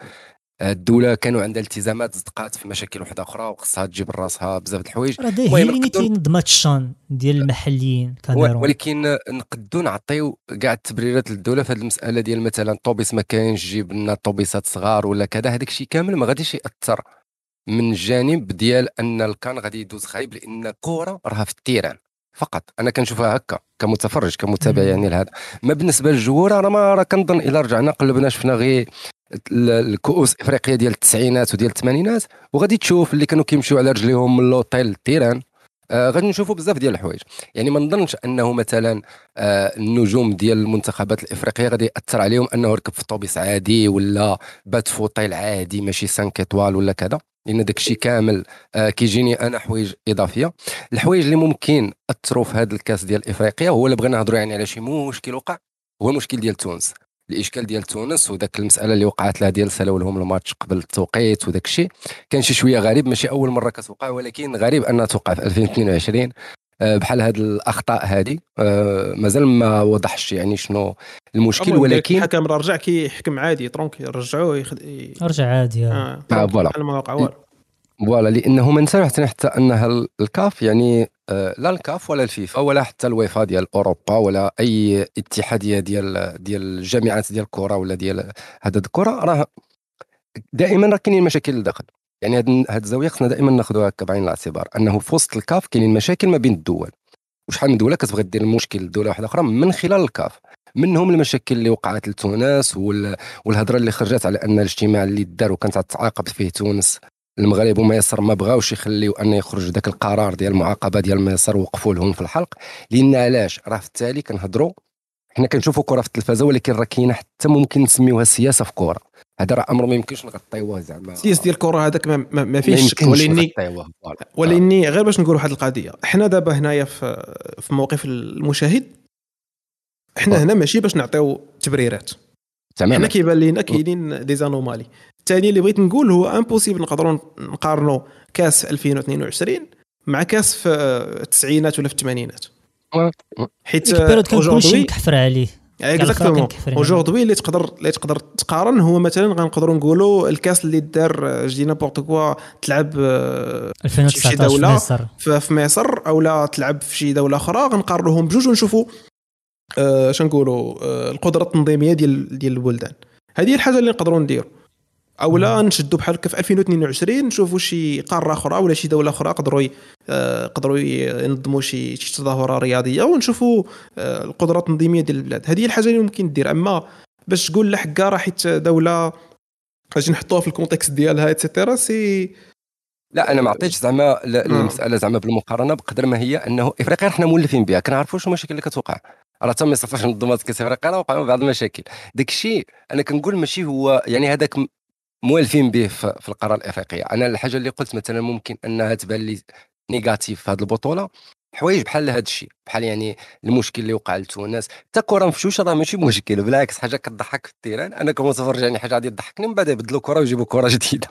الدولة كانوا عندها التزامات صدقات في مشاكل واحدة أخرى وخصها تجيب راسها بزاف د الحوايج. راه دا هي المهم اللي تنظمات الشان ديال المحليين ولكن نقدو نعطيو كاع التبريرات للدولة في هذه المسألة ديال مثلا الطوبيس ما كاينش جيب لنا طوبيسات صغار ولا كذا هذاك الشيء كامل ما غاديش يأثر من الجانب ديال أن الكان غادي يدوز خايب لأن الكره راها في التيران فقط. أنا كنشوفها هكا كمتفرج كمتابع. يعني لهذا. ما بالنسبة للجوار راه ما راه كنظن إلا رجعنا قلبنا شفنا غير الكؤوس الإفريقية ديال التسعينات وديال الثمانينات وغادي تشوف اللي كانوا كيمشيو على رجليهم من l'hôtel لل terrain آه غادي نشوفوا بزاف ديال الحوايج. يعني ما نظنش أنه مثلا آه النجوم ديال المنتخبات الإفريقية غادي يأثر عليهم أنه ركب في طوبيس عادي ولا بات في عادي ماشي 5 étoiles ولا كذا. لأن داك الشيء كامل آه كيجيني أنا حوايج إضافية. الحوايج اللي ممكن أثروا في هذا الكاس ديال افريقيا هو اللي بغينا نهضروا يعني على شي مشكل وقع هو المشكل ديال تونس. الإشكال ديال تونس وداك المسألة اللي وقعت لها ديال سلاو لهم الماتش قبل التوقيت وداك الشيء كان شي شوية غريب ماشي أول مرة كتوقع ولكن غريب أنها توقع في 2022 آه، بحال هاد الأخطاء هذه آه، مازال ما وضحش يعني شنو المشكل ولكن الحكم رجع كيحكم عادي ترونك رجعوه يخد... رجع عادي آه. آه آه، فوالا. فوالا لأنه ما نساو حتى ال- الكاف يعني آه، لا الكاف ولا الفيفا ولا حتى الويفا ديال أوروبا ولا أي اتحادية ديال ديال الجامعات ديال الكره ولا ديال هذا الكره راه دائما راه كاينين مشاكل لداخل يعني هاد الزاوية خصنا دائما ناخذوها بعين الاعتبار أنه في وسط الكاف كاينين مشاكل ما بين الدول. وشحال من دولة كتبغي دير المشكل لدولة واحدة أخرى من خلال الكاف. منهم المشاكل اللي وقعت لتونس وال... والهضرة اللي خرجت على أن الاجتماع اللي دار وكانت تعاقب فيه تونس. المغرب ومصر ما بغاوش يخليو أن يخرج ذاك القرار ديال المعاقبة ديال مصر وقفوا لهم في الحلق. لأن علاش؟ راه في التالي كنهضروا حنا كنشوفوا كرة في التلفازة ولكن راه كاينة حتى ممكن نسميوها سياسة في كره هذا راه أمر ما يمكنش نغطيوه زعما. السياس ديال الكره هذاك ما, ما, فيش شك. ولاني. ولأني غير باش نقول واحد القضية حنا دابا هنايا في في موقف المشاهد حنا. هنا ماشي باش نعطيو تبريرات. حنا تماما كيبان لينا كاينين des anomalies الثاني اللي بغيت نقول هو impossible نقدروا نقارنوا كاس 2022 مع كاس في التسعينات ولا في الثمانينات. حيت كلشي مكحفر عليه. Exactement عليه. aujourd'hui اللي تقدر اللي تقدر تقارن هو مثلا غنقدروا نقولوا الكاس اللي دار je dis n'importe quoi تلعب آه، في شي 2019 في مصر. في مصر أو لا تلعب في شي دولة أخرى غنقارنوهم بجوج ونشوفوا آه شنقولوا آه القدرة التنظيمية ديال ديال البلدان. هذه الحاجة اللي نقدروا نديروا أو لا نشدوا بحال هكا في 2022 نشوفوا شي قارة أخرى ولا شي دولة أخرى قدروا آه، قدروا ينظموا شي شي تظاهرة رياضية ونشوفوا آه، القدره التنظيميه ديال البلاد. هذه هي الحاجة اللي ممكن دير أما باش تقول لا حكا راه حيت دولة أجي نحطوها في ال contexte ديالها et cetera سي لا أنا ما عطيتش زعما آه. المسألة زعما بالمقارنة بقدر ما هي أنه إفريقيا حنا مولفين بها كنعرفوا شنو المشاكل اللي كتوقع. راه تم فاش تنظمات كاس افريقيا راه وقعوا بعض المشاكل. داك الشيء أنا كنقول ماشي هو يعني هذاك موالفين به في القارة الإفريقية. أنا الحاجة اللي قلت مثلا ممكن أنها تبان لي négatif في هذه البطولة حوايج بحال هذا الشيء بحال يعني المشكل اللي وقع لتونس. حتى كرة مفشوشة راه ماشي مشكل بالعكس حاجة كتضحك في ال terrain. أنا كمتفرج يعني حاجة غادي تضحكني من بعد يبدلوا كرة ويجيبوا كرة جديدة.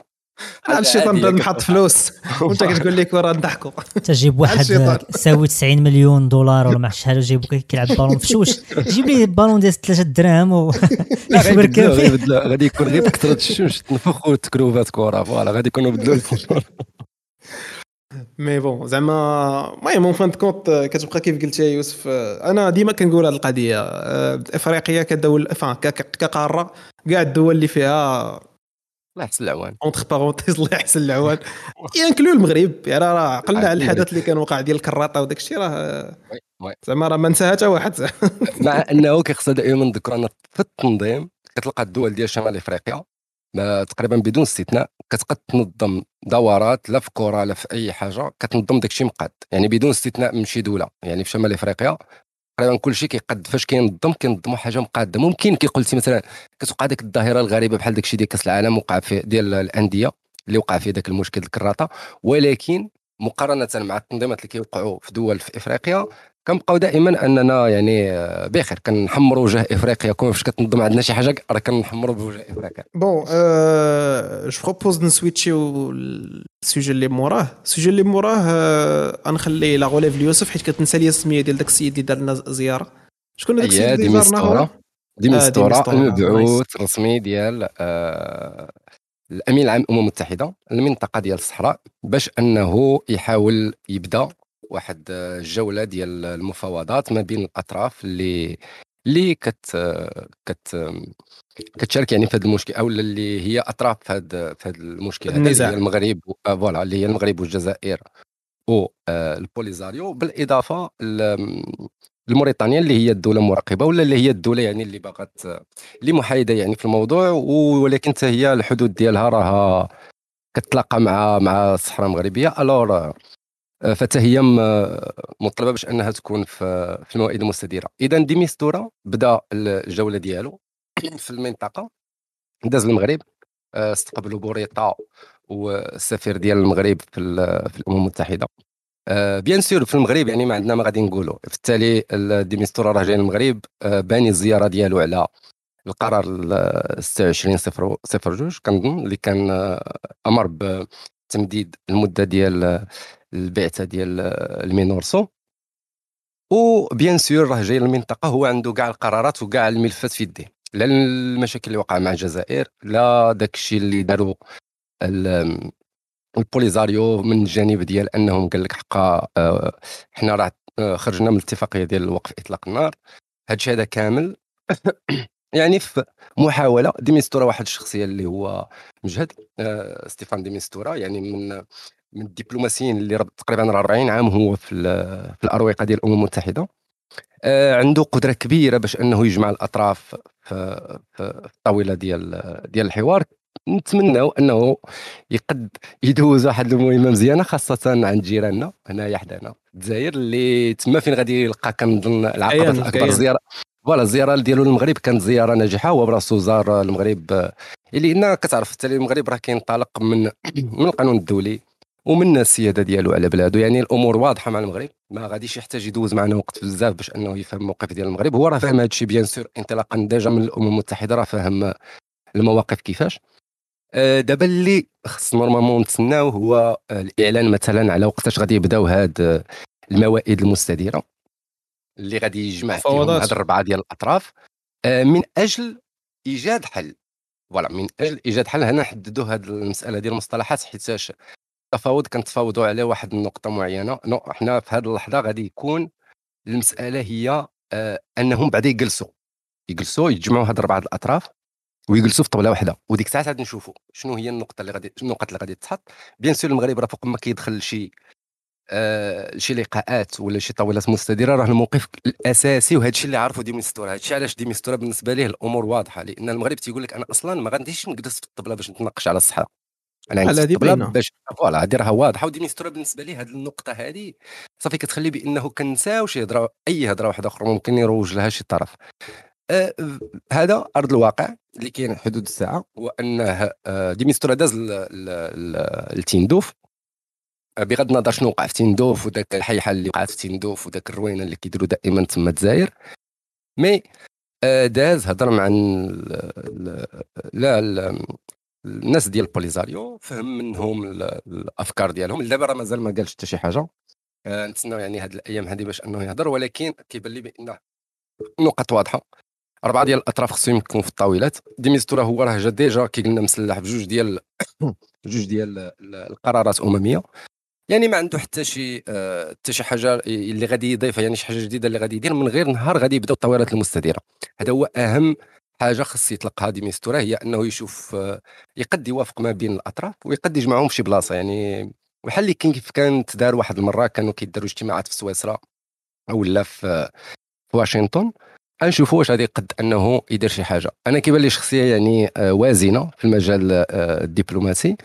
هذا الشيطان بدا نحط فلوس. وانت كتقول لي كرة نضحكوا. تجيب واحد ساوي 90 مليون دولار ولا ما عرفتش شحال وجيب كيلعب بالون مفشوش جيب لي بالون ديال 3 دراهم و غادي يكون غير بكثره الشمس تنفخ وتكروفات كره voilà غادي يكونوا بدلوا mais bon زعما المهم en fin de compte كتبقى كيف قلت يا يوسف أنا ديما كنقول هذه القضية. إفريقيا كدول كقارة كاع الدول اللي فيها الله يحسن العوان entre parenthèses الله يحسن العوان y inclus المغرب. يعني راه قلنا على الحدث اللي كان وقع ديال الكراطه وداك الشيء راه زعما راه ما نساها حتى واحد. مع أنه كيخصها دائما نذكر في التنظيم كتلقى الدول ديال شمال إفريقيا تقريبا بدون استثناء كتقد تنظم دورات لا في كره لا في أي حاجة كتنظم داكشي مقاد. يعني بدون استثناء من شي دولة. يعني في شمال إفريقيا تقريبا كل شيء كيقد فاش كينظم كينظموا حاجة مقادة. ممكن كي قلتي مثلا كتوقع ديك الظاهرة الغريبة بحال داك الشيء ديال كأس العالم وقع في ديال الأندية اللي وقع فيه داك المشكل الكراطه ولكن مقارنة مع التنظيمات اللي كيوقعوا في دول في إفريقيا كنبقاو دائما أننا يعني آه، بخير كنحمروا وجه إفريقيا. كون فاش كتنظم عندنا شي حاجة راه كنحمروا بوجه إفريقيا. bon je propose نسويتشيو ال sujet اللي موراه ال sujet اللي موراه غنخلي la relève ليوسف حيت كتنسى لي السميه ديال داك السيد اللي دار لنا زياره شكون هذاك السيد اللي زارنا ديميستورا المبعوث الرسمي ديال الامين العام للامم المتحده المنطقة ديال الصحراء باش أنه يحاول يبدأ واحد الجولة ديال المفاوضات ما بين الأطراف اللي اللي كت كت كتشارك يعني في هذا المشكل أو اللي هي أطراف في هذا في هذا المشكل. النزاع هي المغرب voilà اللي هي المغرب والجزائر والبوليزاريو بالإضافة لموريتانيا اللي هي الدولة المراقبة ولا اللي هي الدولة يعني اللي باغات اللي محايدة يعني في الموضوع ولكن حتى هي الحدود ديالها راها كتلاقى مع مع الصحراء المغربية. alors آه، حتى هي مطلبة باش أنها تكون في الموائد المستديرة. إذا ديميستورا بدأ الجولة ديالو في المنطقة داز المغرب آه، استقبلوا بوريطا والسفير ديال المغرب في, في الأمم المتحدة. bien آه، sûr في المغرب يعني ما عندنا ما غادي نقولوا في التالي ديميستورا راه جاي المغرب. باني الزيارة ديالو على القرار 26 صفر صفر جوج كنظن اللي كان أمر بتمديد المدة ديال البعثة ديال المينورسو و bien sûr راه جاي للمنطقة هو عنده كاع القرارات وكاع الملفات في يديه. لا المشاكل اللي وقع مع الجزائر لا داك الشيء اللي داروا البوليزاريو من الجانب ديال أنهم قال لك حقا آه، حنا راه آه، خرجنا من الاتفاقية ديال وقف إطلاق النار. هادشي هذا كامل. يعني في محاولة ديميستورا واحد الشخصية اللي هو مجهد آه، ستيفان ديميستورا. يعني من من الدبلوماسيين اللي تقريبا 40 عام هو في في الأروقة ديال الأمم المتحدة. آه عنده قدرة كبيرة باش أنه يجمع الأطراف في, في الطاولة ديال ديال الحوار. نتمناو أنه يقد يدوز واحد المهمة مزيانة خاصة عند جيراننا هنايا حدانا. الجزائر اللي تما فين غادي يلقى كنظن العقبه الأكبر زيارة. voilà الزيارة ديالو للمغرب كانت زيارة ناجحة هو براسو زار المغرب لأن كتعرف حتى المغرب راه كينطلق من من القانون الدولي ومن السيادة ديالو على بلادو يعني الأمور واضحة مع المغرب ما غاديش يحتاج يدوز معنا وقت بزاف باش أنه يفهم الموقف ديال المغرب. هو راه فاهم هذا الشيء bien sûr انطلاقا déjà من الأمم المتحدة راه فاهم المواقف كيفاش. آه، دابا اللي خص normalement نتسناو هو الإعلان مثلا على وقتاش غادي يبداو هاد الموائد المستديرة. اللي غادي يجمع فيهم هاد الربعة ديال الأطراف آه، من أجل إيجاد حل. voilà من أجل إيجاد حل هنا نحددوا هذه المسألة ديال المصطلحات حيتاش التفاوض كنتفاوضوا على واحد النقطة معينة. non حنا في هذه اللحظة غادي يكون المسألة هي آه أنهم بعدا يجلسوا. يجلسوا يتجمعوا هاد اربعه الأطراف ويجلسوا في طبلة واحدة. وديك الساعة غادي نشوفوا شنو هي النقطة اللي غادي النقط اللي غادي تتحط bien sûr المغرب راه فوق ما كيدخل شي آه شي لقاءات ولا شي طاولات مستديرة راه الموقف الأساسي وهذا الشيء اللي عرفوا دي ميستورا هذا الشيء علاش دي ميستورا بالنسبة ليه الأمور واضحة؟ لأن المغرب تيقول لك أنا أصلا ما غاديش نجلس في الطبلة باش نتناقش على الصحراء. أنا عندي باينة. باش voilà هذه راه واضحة. ودي ميستورا بالنسبة لي هذه النقطة هذه صافي كتخلي بأنه كنساو شي هضره أي هضرة واحدة أخرى ممكن يروج لها شي طرف. آه هذا أرض الواقع اللي كاين حدود الساعة هو انه آه دي ميستورا داز ل- ل- ل- لتيندوف. آه، بغض النظر شنو وقع في تيندوف وذاك الحيحه اللي وقعت في تيندوف وذاك الروينة اللي كيديروا دائما تما الجزائر. mais آه، داز هضر مع لا ال- الناس ديال البوليزاريو فهم منهم ال- الأفكار ديالهم. دابا راه مازال ما قالش حتى شي حاجة. آه، نتسناو يعني هاد الأيام هذه باش أنه يهضر ولكن كيبان لي بأن النقط واضحة. أربعة ديال الأطراف خصهم يمكنوا في الطاولات. ديميستورا هو راه جا déjà كي قلنا مسلح بجوج ديال جوج ديال ال- القرارات أممية. يعني ما عنده حتى شي آه، حتى شي حاجة اللي غادي يضيفها يعني شي حاجة جديدة اللي غادي يدير من غير نهار غادي يبداو التطويرات المستديرة. هذا هو أهم حاجة خص يطلقها ديميستورا هي أنه يشوف آه، يقد يوافق ما بين الأطراف ويقد يجمعهم في شي بلاصة. يعني بحال اللي كيف كانت دار واحد المرة كانوا كيداروا اجتماعات في سويسرا ولا في واشنطن غنشوفوا واش غادي يقد أنه يدير شي حاجة. أنا كيبان لي شخصية يعني آه، وازنة في المجال الدبلوماسي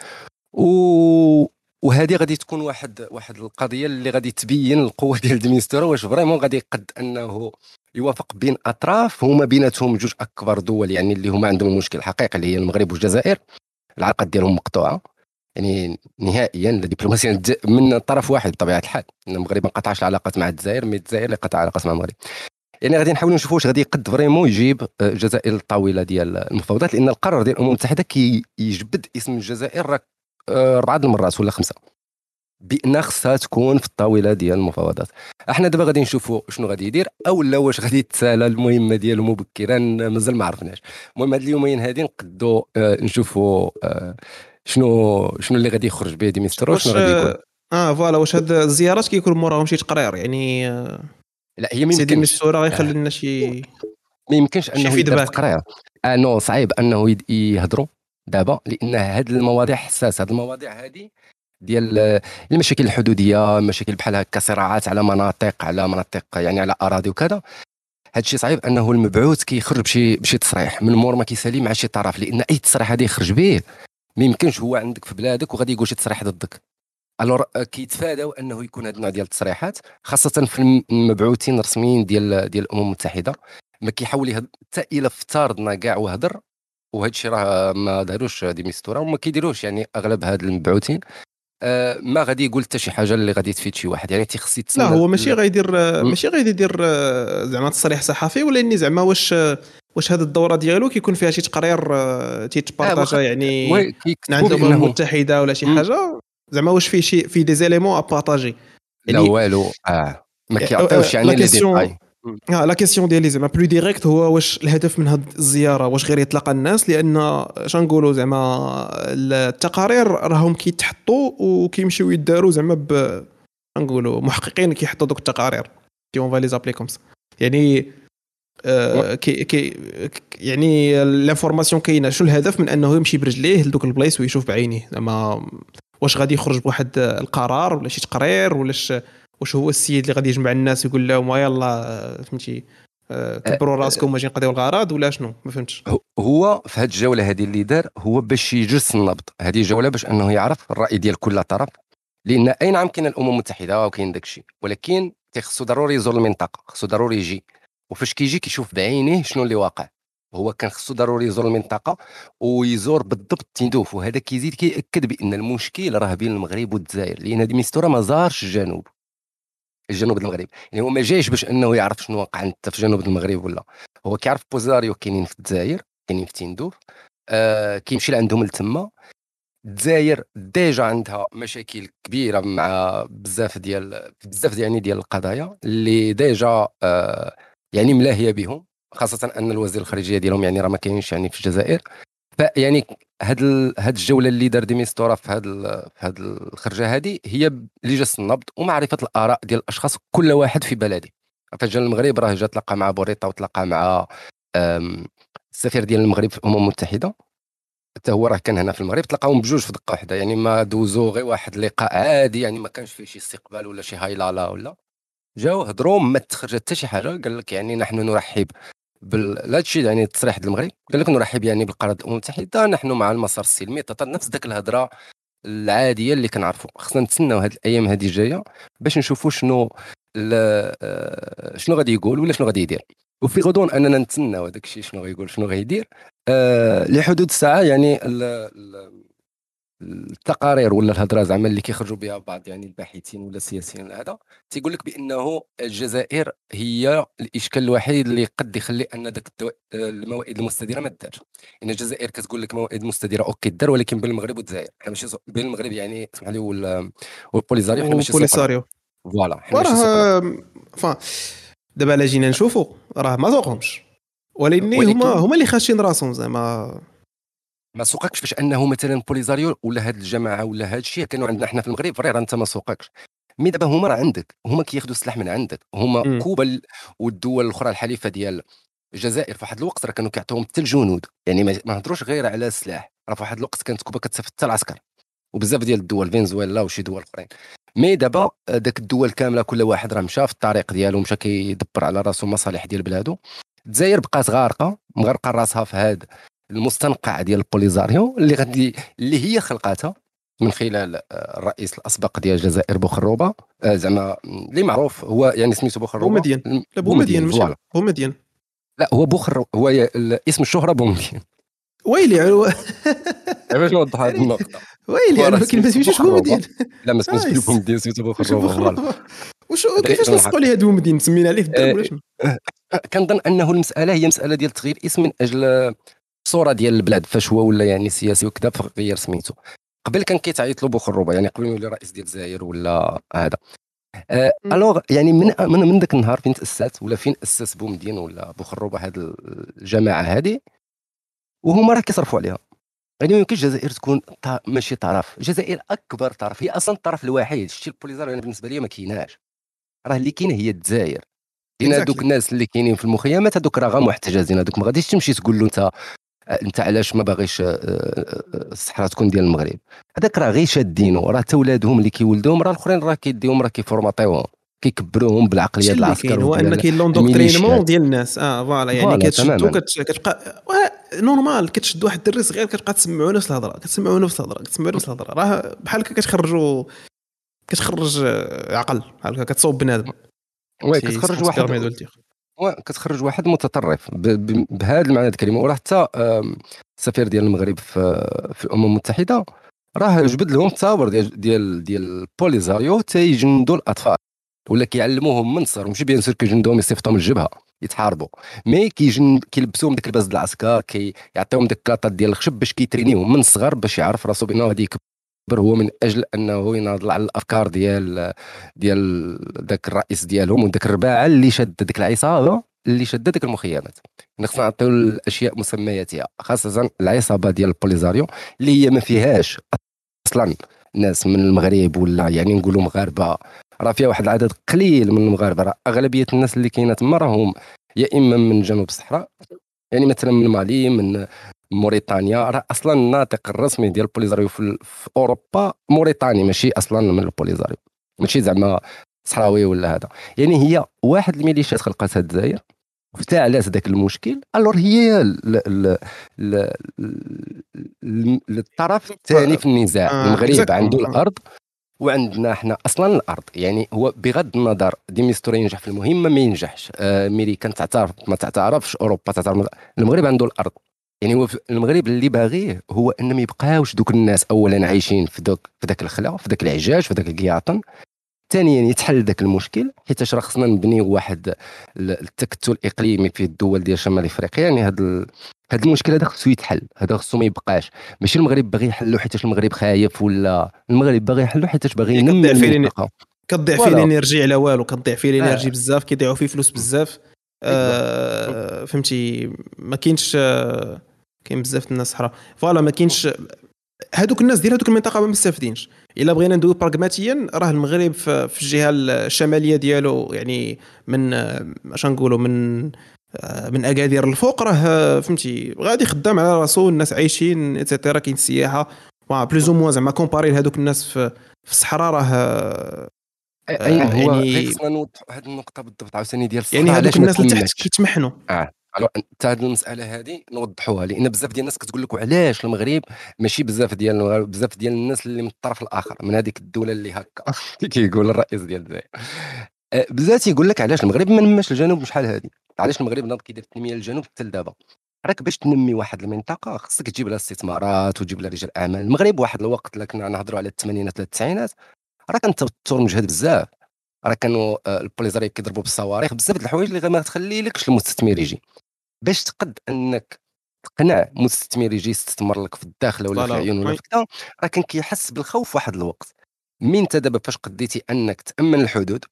و وهذه غادي تكون واحد واحد القضية اللي غادي تبين القوة ديال ديميستورا واش vraiment غادي يقد أنه يوافق بين أطراف هما بيناتهم جوج أكبر دول يعني اللي هما عندهم المشكل الحقيقي اللي هي المغرب والجزائر. العلاقات ديالهم مقطوعة. يعني نهائيا الج- من طرف واحد بطبيعة الحال. المغرب ما قطعش العلاقات مع الجزائر mais الجزائر اللي قطع العلاقات مع المغرب. يعني غادي نحاولوا نشوفوا واش غادي يقد vraiment يجيب آه، الجزائر الطاولة ديال المفاوضات لأن القرار ديال الأمم المتحدة كيجبد اسم الجزائر راه آه، اربعه د المرات ولا خمسة. بأن خصها تكون في الطاولة ديال المفاوضات. أحنا دابا غادي نشوفوا شنو غادي يدير أو لا واش غادي يتسالى المهمة ديالو مبكرا مازال ما عرفناش. المهم هاد اليومين هادي نقدوا آه، نشوفوا آه، شنو شنو اللي غادي يخرج به ديميستورا واش شنو غادي يكون. آه voilà واش هاد الزيارات كيكون موراهم شي تقرير يعني آه، لا هي ما سي ديميستورا غيخلي لنا شي ما يمكنش أنه يدير. تقرير. آه non صعيب أنه يهضروا. دابا لأن هاد المواضيع حساسة. هاد المواضيع هذه ديال المشاكل الحدودية مشاكل بحال هكا صراعات على مناطق على مناطق يعني على أراضي وكذا. هاد الشيء صعيب أنه المبعوث كيخرج بشي بشي تصريح. من مور ما كيسالي مع شي طرف لأن أي تصريح غادي يخرج به ما يمكنش هو عندك في بلادك وغادي يقول شي تصريح ضدك. alors كيتفاداو أنه يكون هذا النوع ديال التصريحات خاصة في الم- المبعوثين الرسميين ديال ديال الأمم المتحدة. ما كيحاول حتى إلا افترضنا كاع وهضر وهذا الشيء راه ما داروش ديميستورا وما كيديروش يعني أغلب هاد المبعوثين. آه ما غادي يقول حتى شي حاجة اللي غادي تفيد شي واحد يعني تيخص لا هو ماشي غيدير. ماشي غادي يدير آه، زعما تصريح صحفي ولا اني زعما واش واش هذه الدورة ديالو كيكون فيها شي تقرير آه، تيتبارطاجا يعني عند الامم المتحده ولا شي. حاجة. زعما واش فيه شي في دي زيليمون ابارطاجي لا والو آه ما آه، كيعطيوش يعني les détails آه la question ديالي زعما plus directe هو واش الهدف من هذه الزيارة؟ واش غير يتلاقى الناس؟ لأن شنقولوا زعما التقارير راهم كيتحطوا وكيمشيو يداروا زعما ب نقولوا محققين كيحطوا دوك التقارير. qui ont فالي زابلي comme يعني آه كي كي يعني ال information كاينة. شو الهدف من أنه يمشي برجليه لدوك البلايص ويشوف بعينيه؟ زعما واش غادي يخرج بواحد القرار ولا شي تقرير ولا واش هو السيد اللي غادي يجمع الناس ويقول لهم يلا آه، فهمتي؟ آه، كبروا راسكم أجي نقضيو الغرض ولا شنو؟ ما فهمتش. هو- في هذه الجولة هذه اللي دار هو باش يجس النبض. هذه جولة باش أنه يعرف الرأي ديال كل طرف. لأن اي نعم كاين الأمم المتحدة وكاين داك الشيء؟ ولكن خصو ضروري يزور المنطقة خصو ضروري يجي. وفاش كيجي كيشوف بعينيه شنو اللي واقع. هو كان خصو ضروري يزور المنطقة ويزور بالضبط تندوف وهذا كيزيد كيأكد بأن المشكل راه بين المغرب والجزائر. لأن هذه ما زارش الجنوب. ديال المغرب. يعني هو ما جايش باش إنه يعرف شنو واقع انت في جنوب المغرب ولا. هو كيعرف بوزاريو كاينين في الجزائر كاينين في تندوف آه كيمشي لعندهم لتما. الجزائر déjà عندها مشاكل كبيرة مع بزاف ديال بزاف يعني ديال القضايا اللي déjà آه يعني ملاهية بهم خاصة أن الوزير الخارجية ديالهم يعني راه ما كاينش يعني في الجزائر. فيعني هاد ال... هاد الجولة اللي دار ديميستورا في هاد ال... في هاد الخرجة هذه هي اللي جس النبض ومعرفة الآراء ديال الأشخاص كل واحد في بلده فاش جا المغرب راه جا تلاقى مع بوريطة وتلاقى مع آم، السفير ديال المغرب في الامم المتحده حتى هو راه كان هنا في المغرب تلاقاهم بجوج في دقة واحدة يعني ما دوزو غير واحد اللقاء عادي يعني ما كانش فيه شي استقبال ولا شي هايلالا ولا. جاو هضروا ما تخرج حتى شي حاجة قال لك يعني نحن نرحب بال هادشي يعني التصريح ديال المغرب. قال لك نرحب يعني بالقرار الامم المتحدة. نحن مع المسار السلمي. تطال نفس ذاك الهضرة العادية اللي كنعرفوا خصنا نتسناو هاد الأيام هذه الجاية باش نشوفوا شنو آه، شنو غادي يقول ولا شنو غادي يدير. وفي غضون أننا نتسناو هذاك الشيء شنو غيقول شنو غيدير. آه لحدود الساعة يعني التقارير ولا الهضرة زعما اللي كيخرجوا بها بعض يعني الباحثين ولا السياسيين هذا تيقول لك بأنه الجزائر هي الإشكال الوحيد اللي قد يخلي أن ذاك الموائد المستديرة ما دارش إن الجزائر كتقول لك موائد مستديرة OK دار ولكن بين المغرب والجزائر. حنا ماشي بين المغرب يعني اسمح لي والبوليزاريو حنا ماشي بوليساريو voilà حنا دابا الا جينا نشوفوا راه ما ذوقهمش. ولكن هما هما اللي خاشين راسهم زعما. ما سوقكش باش انه مثلا بوليزاريو ولا هاد الجماعة ولا هاد الشيء كانوا عندنا حنا في المغرب vrai راه انت ما سوقكش. mais دابا هما راه عندك هما كياخذوا السلاح من عندك. هما. كوبا والدول الأخرى الحليفة ديال الجزائر في واحد الوقت راه كانوا كيعطيوهم حتى الجنود. يعني ما هضروش غير على السلاح. راه في واحد الوقت كانت كوبا كتصيفط حتى العسكر. وبزاف ديال الدول فنزويلا وشي دول أخرين. mais دابا داك الدول كاملة كل واحد راه مشى في الطريق ديالو مشى كيدبر على راسو مصالح ديال بلادو. الجزائر بقات غارقة مغرقة راسها في هذا المستنقع ديال البوليزاريو اللي غادي اللي هي خلقاتها من خلال آه، الرئيس الأسبق ديال الجزائر بوخروبه آه، زعما اللي معروف هو يعني سميتو بوخروبه بومدين. لا بومدين ماشي بومدين. لا هو بوخر هو اسم الشهرة بومدين. ويلي باش نوضح هذه النقطة. ويلي أنا ما سميتوش بومدين. لا ما سميتوش بومدين سميتو بوخروبه واش كيفاش نسقوا ليه هذا بومدين سمينا عليه في الدار ولا شنو؟ كنظن أنه المسألة هي مسألة ديال تغيير اسم من أجل الصورة ديال البلاد فاش هو ولا يعني سياسي وكذا فغير سميتو. قبل كان كيتعيط له بوخروبه يعني قبل ما يولي رئيس ديال الجزائر ولا هذا. أه الوغ يعني من من من ذاك النهار فين تأسست؟ ولا فين أسس بومدين ولا بوخروبه هذه الجماعة هذه وهما راه كيصرفوا عليها. يعني ما يمكنش الجزائر تكون ماشي طرف. الجزائر أكبر طرف هي أصلا الطرف الوحيد. شتي البوليزاريو يعني بالنسبة لي ما كايناش. راه اللي كاينة هي الجزائر. كاين هذوك الناس اللي كاينين في المخيمات هذوك راه غير محتجزين. هذوك ما غاديش تمشي تقول له أنت انت علاش ما باغيش آه، آه، الصحراء تكون ديال المغرب؟ هذاك راه غير شادينو راه حتى ولادهم اللي كيولدوهم راه الآخرين راه كيديهم راه كيفورماطيوهم كيكبروهم بالعقلية ديال العسكر هو ان كاين l'endoctrinement ديال الناس. آه voilà يعني كتشدو كتبقى normal كتشد واحد الدري صغير كتبقى تسمعوا نفس الهضرة كتسمعوا نفس الهضرة كتسمعوا نفس الهضرة. راه بحال هكا كتخرجوا كتخرج عقل بحال هكا كتصوب بنادم. oui كتخرج واحد كتخرج واحد متطرف. بهذا المعنى الكلمة. وراه حتى السفير ديال المغرب في, الأمم المتحدة راه جبد لهم التصاور ديال ديال ديال بوليزاريو تيجندوا الأطفال. ولا كيعلموهم من الصغر ماشي bien sûr كيجندوهم يصيفطوهم الجبهه يتحاربوا. mais كيجن كيلبسوهم ديك الباس العسكر كيعطيوهم ديك الكلاطات ديال الخشب باش كيترينيهم من الصغر باش يعرف راسو بأنه غادي هو من أجل أنه يناضل على الأفكار ديال ديال ذاك الرئيس ديالهم وذاك الرباعه اللي شد ديك العصابة اللي شد ديك المخيمات. خصنا نعطيو الأشياء مسمياتها خاصة العصابة ديال البوليزاريو اللي هي ما فيهاش أصلا ناس من المغرب ولا يعني نقولوا مغاربة. راه فيها واحد العدد قليل من المغاربة راه أغلبية الناس اللي كاينة تما راهم يا إما من جنوب الصحراء يعني مثلا من مالي من موريتانيا راه أصلا الناطق الرسمي ديال البوليزاريو في, في اوروبا موريتاني ماشي أصلا من البوليزاريو ماشي زعما صحراوي ولا هذا يعني هي واحد الميليشيات خلقتها الجزائر وافتعلات ذاك المشكل alors هي الطرف الثاني في النزاع آه المغرب عنده الأرض وعندنا إحنا أصلا الأرض يعني هو بغض النظر دي ميستورا ينجح في المهمه ما ينجحش امريكان تعترف ما تعترفش اوروبا تعترف المغرب عنده الأرض يعني هو المغرب اللي باغيه هو ان ما يبقاوش دوك الناس اولا عايشين في دوك في ذاك الخلا في ذاك العجاج في ذاك القياطن. ثانيا يتحل ذاك المشكل حيت راه خصنا نبنيو واحد التكتل الإقليمي في الدول ديال شمال إفريقيا يعني هذا هذا المشكل هذا خصو يتحل هذا خصو ما يبقاش. ماشي المغرب باغي يحلو حيت المغرب خايف ولا؟ المغرب باغي يحلو حيت باغي ينمي المنطقة. كتضيع فيه l'énergie على والو كتضيع فيه l'énergie آه. بزاف كيضيعوا فيه فلوس بزاف. آه فهمتي ما كاينش آه كاين بزاف الناس صحراء voilà ما كاينش هذوك الناس ديال هذوك المنطقة ما مستافدينش. إلا بغينا ندوي براغماتيا راه المغرب في الجهة الشمالية ديالو يعني من اش نقولوا من من أكادير الفوق راه فهمتي غادي خدام على راسو الناس عايشين et cetera كاين السياحة. plus أو زعما comparé لهذوك الناس في, في الصحراء راه اي هو يعني خصنا نوضحوا هذه النقطة بالضبط عاوتاني ديال يعني هذوك الناس اللي تحت كيتمحنوا. آه. حتى هذه المسألة هذه نوضحوها لأن بزاف ديال الناس كتقول لك علاش المغرب ماشي بزاف ديال المغرب بزاف ديال الناس اللي من الطرف الآخر من هذيك الدولة اللي هكا كيقول الرئيس ديال الجزائر. بزاف يقول لك علاش المغرب ما نماش الجنوب شحال هذه علاش المغرب ناض كيدير التنمية للجنوب حتى لدابا؟ راك باش تنمي واحد المنطقة خصك تجيب لها استثمارات وتجيب لها رجال أعمال. المغرب واحد الوقت اللي كنا نهضروا على الثمانينات التسعينات راه كان التوتر مجهد بزاف. راه كانوا آه، البوليزاري كيضربوا بالصواريخ بزاف د الحوايج اللي ما تخليلكش المستثمر يجي. باش تقد أنك تقنع مستثمر يجي يستثمر لك في الداخل ولا في عيون ولا في كذا راه كان كيحس بالخوف واحد الوقت. من انت دابا فاش قديتي أنك تأمن الحدود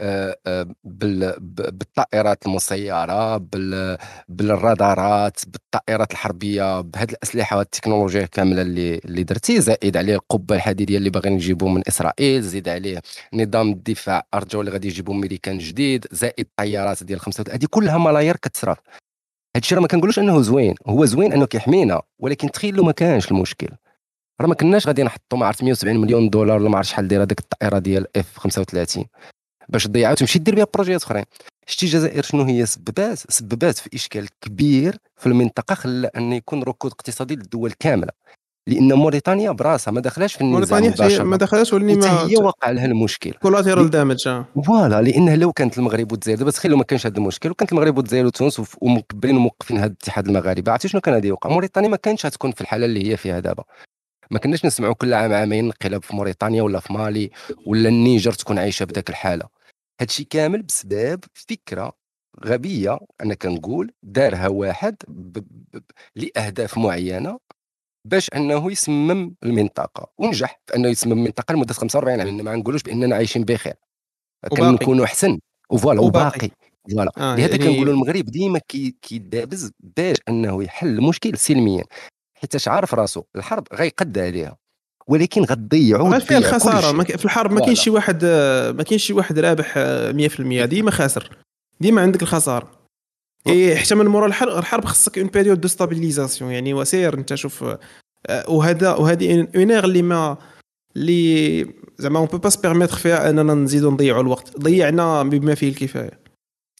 آه، آه، بالطائرات المسيرة بالرادارات بالطائرات الحربية بهذه الأسلحة والتكنولوجيا كاملة اللي اللي درتي زائد عليه القبة الحديدية اللي باغيين يجيبوا من إسرائيل زيد عليه نظام الدفاع أرجو اللي غادي يجيبوا أمريكان جديد زائد طيارات ديال 35 هذه كلها ملايير كتصرف هادشي راه ما كنقولوش أنه زوين هو زوين أنه كيحمينا ولكن تخيلوا ما كانش المشكل. راه ما كناش غادي نحطوا ما عرفت 170 مليون دولار ولا ما عرفت شحال دايرة ديك الطائرة ديال F 35 باش تضيعها وتمشي دير بها projets أخرين. شتي الجزائر شنو هي؟ سببات سببات في إشكال كبير في المنطقة خلى أن يكون ركود اقتصادي للدول كاملة. لأن موريتانيا براسها ما دخلاش في النزاع موريتانيا ما دخلاش ولاني ما هي وقع لها المشكل. collateral damage voilà لأنه لو كانت المغرب والجزائر دابا تخيلوا ما كانش هذا المشكل وكانت المغرب والجزائر وتونس ومكبرين وموقفين هذا الاتحاد المغاربي. عرفتي شنو كان غادي يوقع؟ موريتانيا ما كانش غتكون في الحالة اللي هي فيها دابا. ما كناش نسمعوا كل عام عامين انقلاب في موريتانيا ولا في مالي ولا النيجر تكون عايشة بذاك الحالة. هادشي كامل بسبب فكرة غبية أنا كنقول دارها واحد ب... ب... لأهداف معينة باش أنه يسمم المنطقة ونجح في أنه يسمم المنطقة لمدة 45 عام ما نقولوش بأننا عايشين بخير. كنكونوا أحسن وفوالا وباقي. فوالا. آه لهذا يعني... كنقولوا المغرب ديما كيدابز باش أنه يحل المشكل سلميا. حيت عارف راسو الحرب غيقد عليها ولكن غتضيعوا ما فيها الخساره في الحرب ما كاينش شي واحد ما كاينش شي واحد رابح 100% ديما خاسر. ديما عندك الخسارة. إيه حتى من مورا الحرب خصك une période de stabilisation يعني وسير انت شوف آه، وهذا وهذه une erreur اللي ما اللي زعما on peut pas permettre فيها أننا نزيدو نضيعوا الوقت. ضيعنا بما فيه الكفاية.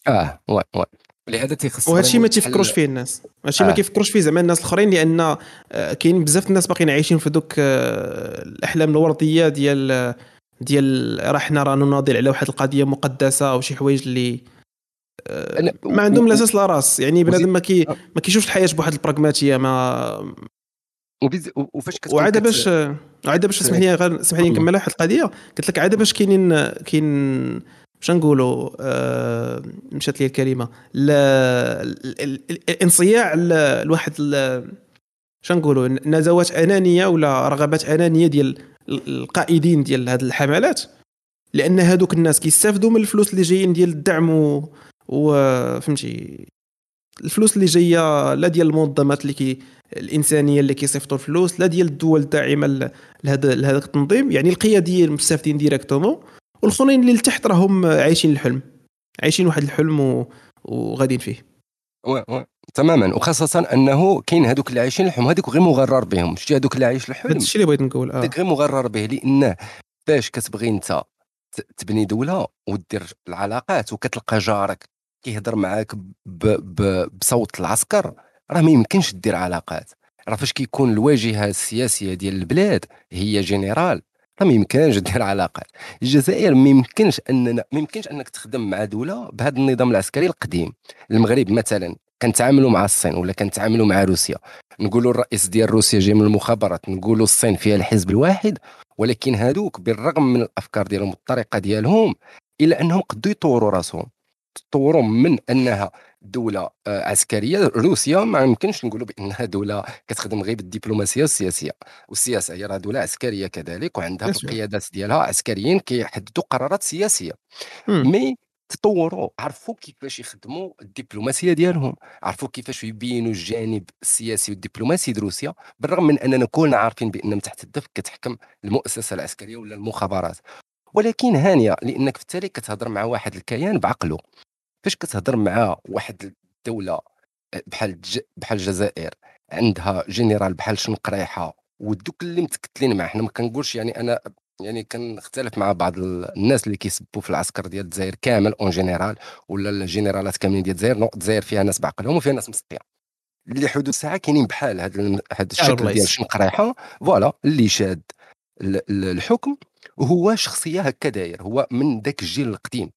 آه oui oui لهذا تيخص وهذا الشيء ما تيفكروش فيه الناس. هادشي آه. ما كيفكروش فيه زعما الناس الأخرين لأن آه، كاين بزاف الناس باقيين عايشين في دوك آه، الأحلام الوردية ديال ديال راه حنا راه نناضل على واحد القضية مقدسة أو شي حوايج اللي ما عندهم لا أساس لا رأس. يعني بنادم ما كي ما كيشوفش الحياة بواحد البراغماتية ما وفاش وعاد باش عاد باش اسمح لي غير اسمح لي نكمل واحد القضية. قلت لك عاد باش كاينين كاين باش نقولوا آه مشات لي الكلمة. الانصياع لواحد باش نقولوا؟ نزوات أنانية ولا رغبات أنانية ديال القائدين ديال هذه الحملات. لأن هذوك الناس كيستافدوا من الفلوس اللي جايين ديال الدعم و, و فهمتي الفلوس اللي جاية لا ديال المنظمات اللي كي الإنسانية اللي كيصيفطوا الفلوس لا ديال الدول الداعمة لهذا لهذا التنظيم. يعني القياديين مستافدين directement والآخرين اللي لتحت راهم عايشين الحلم. عايشين واحد الحلم و... وغاديين فيه. oui oui تماما. وخاصة أنه كاين هذوك اللي عايشين الحلم هذوك غير مغرر بهم. شتي هذوك اللي عايش الحلم؟ هذا الشيء اللي بغيت نقول آه. غير مغرر به لأنه فاش كتبغي أنت تبني دولة ودير العلاقات وكتلقى جارك كيهضر معاك. بصوت العسكر راه ما يمكنش دير علاقات. راه فاش كيكون الواجهة السياسية ديال البلاد هي جنرال ما يمكنش دير علاقات. الجزائر ما يمكنش أننا ما يمكنش أنك تخدم مع دولة بهذا النظام العسكري القديم. المغرب مثلا كنتعاملوا مع الصين ولا كنتعاملوا مع روسيا. نقولوا الرئيس ديال روسيا جاي من المخابرات نقولوا الصين فيها الحزب الواحد ولكن هذوك بالرغم من الأفكار ديالهم والطريقة ديالهم إلا أنهم قدوا يطوروا راسهم. تطوروا من أنها دولة آه، عسكرية. روسيا ما يمكنش نقولوا بأنها دولة كتخدم غير بالدبلوماسية والسياسية والسياسة هي راه دولة عسكرية كذلك وعندها في القيادات ديالها. عسكريين كيحددوا قرارات سياسية. مي تطوروا عرفوا كيفاش يخدموا الدبلوماسية ديالهم. عرفوا كيفاش يبينوا الجانب السياسي والدبلوماسي د روسيا بالرغم من أننا كلنا عارفين بان من تحت الدف كتحكم المؤسسة العسكرية ولا المخابرات. ولكن هانية لأنك في التالي كتهضر مع واحد الكيان بعقله. فاش كتهضر مع واحد الدولة آه، بحال بحال الجزائر عندها جنرال بحال شنقريحه ودوك اللي متكتلين معاه حنا ما كنقولش يعني أنا يعني كنختلف مع بعض الناس اللي كيسبوا في العسكر ديال الجزائر كامل en général ولا الجينيرالات كاملين ديال الجزائر non الجزائر فيها ناس بعقلهم وفيها ناس مسطيه اللي حدود الساعة كاينين بحال هذا هذا الشكل ديال شنقريحه voilà اللي شاد الحكم وهو شخصية هكا داير هو من ذاك الجيل القديم.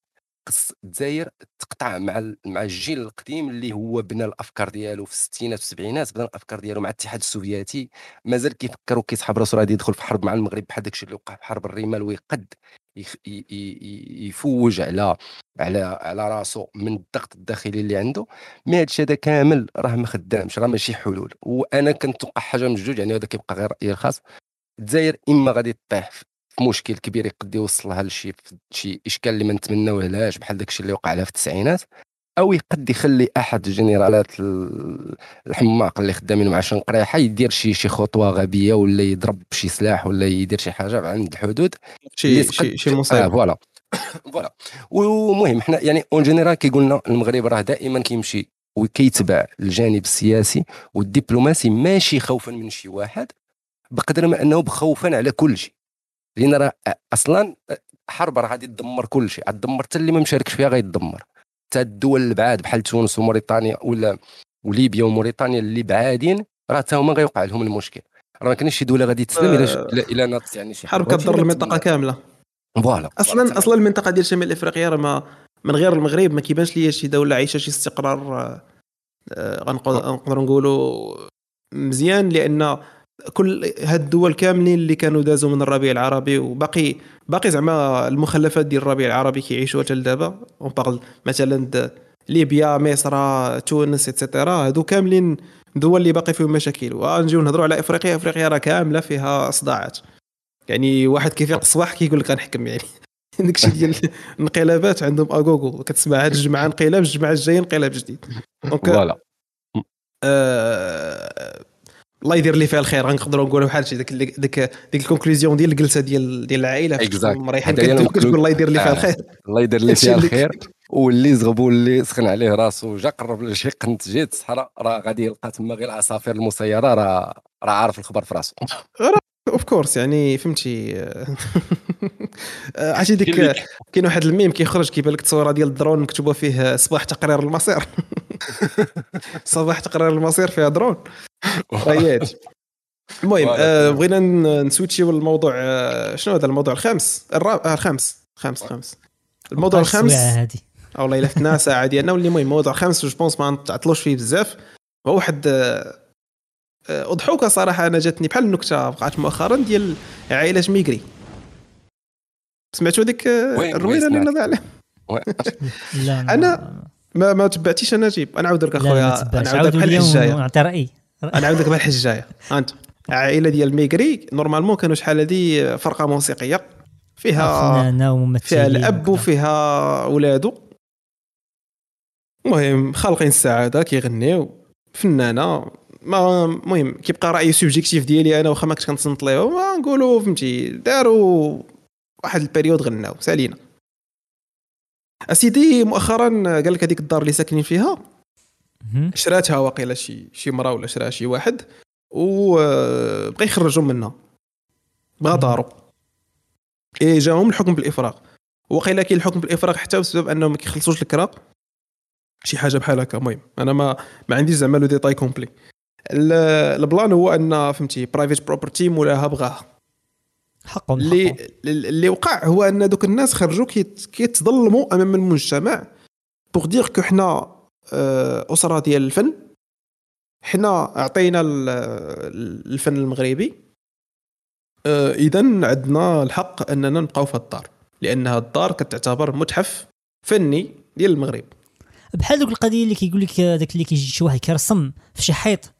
خص الجزائر تقطع مع مع الجيل القديم اللي هو بنى الأفكار ديالو في الستينات والسبعينات بنى الأفكار ديالو مع الاتحاد السوفيتي. مازال كيفكر وكيسحب راسو غادي يدخل في حرب مع المغرب بحال داكشي اللي وقع في حرب الرمال ويقد يفوج على على على راسو من الضغط الداخلي اللي عنده. مي هادشي هذا كامل راه ما خدامش راه ماشي حلول. وأنا كنتوقع حاجة من جوج يعني هذا كيبقى غير رأيي الخاص. الجزائر إما غادي تطيح مشكل كبير يقد يوصلها لشي شي إشكال اللي ما نتمناوهلاش بحال داكشي اللي وقع لها في التسعينات أو يقد يخلي أحد الجنرالات الحماق اللي خدامين مع شنقريحه يدير شي شي خطوة غبية ولا يضرب بشي سلاح ولا يدير شي حاجة عند الحدود شي شي شي مصيبة. آه voilà. voilà. ومهم حنا يعني en général كيقولنا المغرب راه دائما كيمشي وكيتبع الجانب السياسي والدبلوماسي ماشي خوفا من شي واحد بقدر ما أنه خوفا على كل شيء لأن راه أصلا حرب راه غادي تدمر كل شيء. غتدمر حتى اللي ما مشاركش فيها غيتدمر حتى الدول البعاد بحال تونس وموريتانيا ولا وليبيا وموريتانيا اللي بعادين راه حتى هما غيوقع لهم المشكل. راه ما كاينش شي دولة غادي تسلم إلا آه، الا ناضت يعني شي حرب كضر المنطقة كاملة. voilà. أصلا أصلا المنطقة ديال شمال إفريقيا راه ما من غير المغرب ما كيبانش ليا شي دولة عايشة شي استقرار آه، آه، غنقدروا نقولوا مزيان لأن كل هاد الدول كاملين اللي كانوا دازوا من الربيع العربي وباقي باقي زعما المخلفات ديال الربيع العربي كيعيشوا حتى لدابا. on parle مثلا ليبيا مصر تونس et cetera هادو كاملين دول اللي باقي فيهم مشاكل. ونجيو نهضروا على إفريقيا. إفريقيا راه كاملة فيها صداعات. يعني واحد كيفيق الصباح كيقول لك غنحكم يعني. داكشي ديال الانقلابات عندهم أغوغو. كتسمع هاد الجمعة انقلاب الجمعة الجاية انقلاب جديد. donc voilà آه الله يدير لي فيها الخير. غنقدروا نقولوا بحال شي ديك ديك ديك ال conclusion ديال الجلسة ديال ديال العائلة. مريحين كتقول الله يدير لي فيها الخير. الله يدير لي فيها الخير. واللي زغب واللي سخن عليه راسو. جا قرب لشي قنت جيت الصحراء راه غادي يلقى تما غير العصافير المسيرة. راه راه عارف الخبر في راسو. اوف كورس يعني فهمتي. عرفتي ديك كاين واحد الميم كيخرج كيبان لك التصويره ديال الدرون مكتوبة فيه صباح تقرير المصير صباح تقرير المصير فيها درون. ريات المهم آه بغينا نسويتشيو الموضوع آه شنو هذا الموضوع؟ الخامس. الرابع آه الخامس. خامس خامس. الموضوع الخامس هذه. أو والله الا فتنا ساعة ديالنا واللي المهم الموضوع الخامس je pense ما نتعطلوش فيه بزاف. هو واحد آه، أضحوكة صراحة أنا جاتني بحال النكتة وقعت مؤخرا ديال عائلة ميكري. سمعتوا ديك الروينه اللي نضع عليها لا؟ أنا ما ما تبعتيش أنا جيب. أنا عاود لك أخويا. أنا عاود لك بحال الحجايه نعطي رايي أنا عاود لك بحال الحجايه أنت. العائله ديال ميكري normalement كانوا شحال هذه فرقة موسيقية. فيها فيها الأب وفيها ولادو. المهم خالقين السعادة كيغنيو. فنانة. ما المهم كيبقى رأي subjectif ديالي أنا واخا ما كنت كنتصنت ليه نقولوا فهمتي داروا واحد ال période غناو سالينا. أسيدي مؤخرا قال لك هذيك الدار اللي ساكنين فيها شراتها واقيلا شي شي مرا ولا شراها شي واحد وبغى يخرجوا منها. بغا دارو إي جاهم الحكم بالإفراغ. وقيلا كاين الحكم بالإفراغ حتى بسبب أنهم ما كيخلصوش الكرا. شي حاجة بحال هكا المهم. أنا ما ما عنديش زعما لو détails complets. ال plan هو أن فهمتي private property مولاها بغاها. حقهم اللي اللي وقع هو أن دوك الناس خرجوا كيتظلموا أمام المجتمع. pour dire que حنا أسرة ديال الفن. حنا أعطينا الفن المغربي. آه، اذا عندنا الحق أننا نبقاو في الدار. لانها الدار كتعتبر متحف فني ديال المغرب. بحال دوك القضية اللي كيقول لك داك اللي كيجي شي واحد كيرسم في شي حيط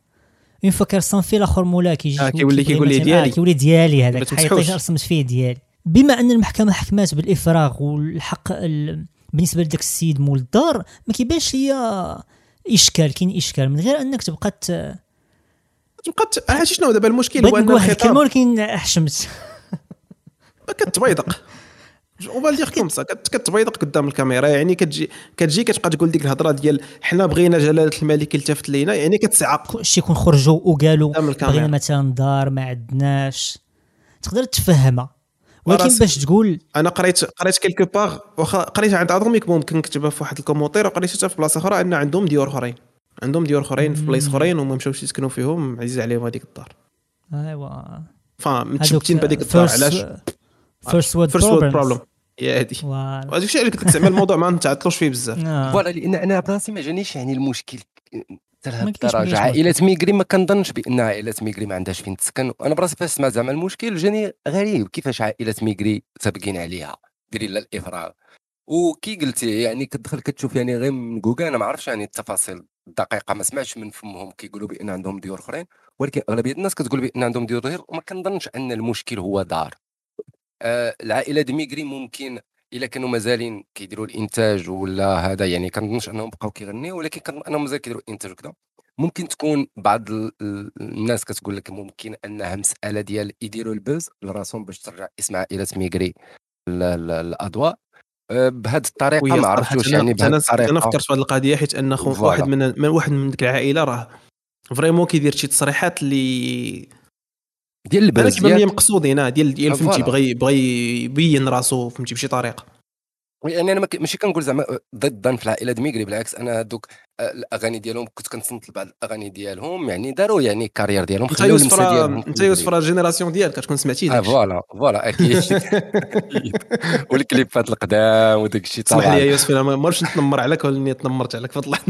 une fois كيرسم الآخر مولا كيجي آه كيولي كيقول لي ديالي آه كيولي ديالي هذاك. الحيط رسمت فيه ديالي. بما أن المحكمة حكمات بالإفراغ والحق ال... بالنسبة لذاك السيد مول الدار ما كيبانش ليا إشكال كاين إشكال. من غير أنك تبقى ت... تبقى عرفتي شنو؟ دابا المشكل هو أن الخطاب ولكن حشمت. كتبيضق. وبال دير كوم سا كتبيضق قدام الكاميرا يعني كتجي كتجي كتبقى تقول ديك الهضرة ديال حنا بغينا جلالة الملك التفت لينا يعني كتسعق. شي يكون خرجوا وقالوا بغينا مثلا دار ما عندناش. تقدر تفهمها. ولكن. باش تقول أنا قريت قريت كيلكو باغ واخا قريت عند اتوميك ممكن نكتبها في واحد الكومونتير وقريت حتى في بلاصة أخرى أن عندهم ديور أخرين. عندهم ديور أخرين في بلايص. أخرين وما مشاوش يسكنوا فيهم عزيز عليهم هذيك الدار. أيوا. فمتشبتين بهذيك الدار علاش؟ first world problem هي هذه voilà. وهذا الشيء اللي قلت لك زعما الموضوع ما نتعطلوش فيه بزاف. آه. voilà لأن أنا براسي ما جانيش يعني المشكل. حتى كاينش الدرجه عائلة ميكري ما كنظنش بأن عائلة ميكري ما عندهاش فين تسكن. أنا براسي فاش سمعت زعما المشكل جاني غريب كيفاش عائلة ميكري سابقين عليها ديري لها الإفراغ. وكي قلتي يعني كتدخل كتشوف يعني غير من جوجل أنا ما عرفتش يعني التفاصيل الدقيقة ما سمعتش من فمهم كيقولوا بأن عندهم ديور أخرين. ولكن أغلبية الناس كتقول بأن عندهم ديور غير وما كنظنش أن المشكل هو دار. العائلة دي ميكري ممكن إلا كانوا مازالين كيديروا الإنتاج ولا هذا يعني كنظنش أنهم بقاو كيغنيو ولكن كنظن أنهم مازال كيديروا الإنتاج وكذا ممكن تكون بعض ال- ال- الناس كتقول لك ممكن أنها مسألة ديال يديروا ال buzz لراسهم باش ترجع اسم عائلة ميكري الاضواء آه، بهذه الطريقة ما أنا- يعني بهذه الطريقة أنا فكرت في هذه القضية حيت أن. واحد من من واحد من ديك العائلة راه vraiment كيدير شي تصريحات اللي ديال أنا ال buzz كيبان لي ياك؟ مقصودين آه، ديال ديال آه، فهمتي. بغى بغى يبين راسو فهمتي بشي طريقة يعني أنا ماشي كنقول زعما ضدا في العائله دميكري بالعكس أنا هذوك آه، الأغاني ديالهم كنت كنصنت لبعض الأغاني ديالهم يعني داروا يعني carrière ديالهم أنت يوسف أنت في يوسف. راه ال génération ديالك كتكون سمعتي آه داك الشيء voilà voilà أكيد. وال clips ات القدام وداك الشيء اسمح لي طبعا يا يوسف أنا ما مرش نتنمر عليك ولاني تنمرت عليك فضل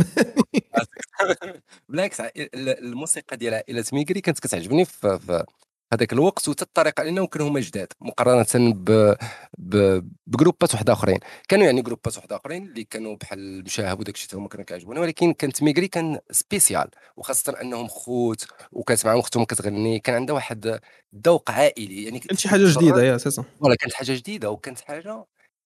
بالعكس ع- ال- الموسيقى ديال عائلة ميكري كانت كتعجبني في, في هذاك الوقت وحتى الطريقة لانهم كانوا هما جداد مقارنة ب... ب... ب groupe ات واحدة أخرين. كانوا يعني groupe ات واحدة أخرين اللي كانوا بحال المشاهب وداك الشيء هما كانوا كيعجبوني ولكن كانت ميكري كان spécial وخاصة أنهم خوت وكانت معهم أختهم كتغني كان عندها واحد ذوق عائلي. يعني كانت شي حاجة جديدة يا أساسا. voilà كانت حاجة جديدة وكانت حاجة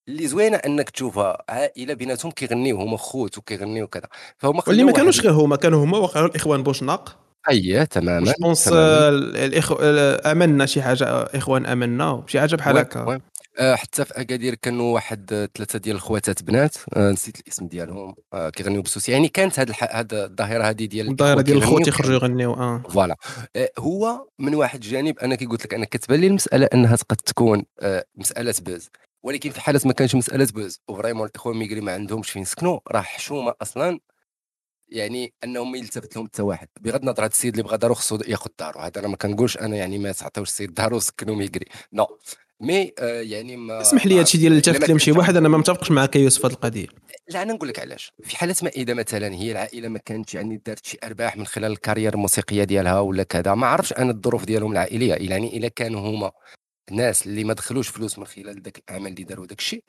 اللي زوينة أنك تشوفها عائلة بيناتهم كيغنيو هما خوت وكيغنيو كذا فهما واللي ما كانوش واحد- غير هما كانوا هما وقعوا الإخوان بوشناق. اييه تماما je pense تماماً. الاخو آه، آمنا شي حاجة إخوان آمنا شي حاجة بحال هكا. آه، حتى في أكادير كانوا واحد آه، ثلاثة ديال الخواتات بنات آه، نسيت الاسم ديالهم آه، كيغنيو بسوسي يعني كانت هاد. هاد الظاهرة هذه ديال الظاهرة ديال الخوت يخرجوا يغنيو آه voilà آه، هو من واحد الجانب أنا كي قلت لك أنا كتبان لي المسألة أنها قد تكون آه، مسألة buzz ولكن في حاله ما كانش مسألة buzz و vraiment الاخوان ميغري ما عندهمش فين يسكنوا راه حشومة أصلا يعني أنهم يلتفت لهم حتى واحد. بغض النظر هذا السيد اللي بغى دارو خصو ياخذ دارو. هذا أنا ما كنقولش أنا يعني ما تعطيوش السيد دارو سكنوا ميغري non mais آه، يعني ما اسمح لي ما هادشي ديال. التفت لهم شي واحد أنا ما متفقش معك يوسف هذه القضية. لا أنا نقول لك علاش. في حالة ما اذا مثلا هي العائلة ما كانتش يعني دارت شي أرباح من خلال الكارير الموسيقية ديالها ولا كذا. ما عرفش أنا الظروف ديالهم العائلية. يعني إلا كانوا هما ناس اللي ما دخلوش فلوس من خلال ذاك الأعمال اللي داروا داك الشيء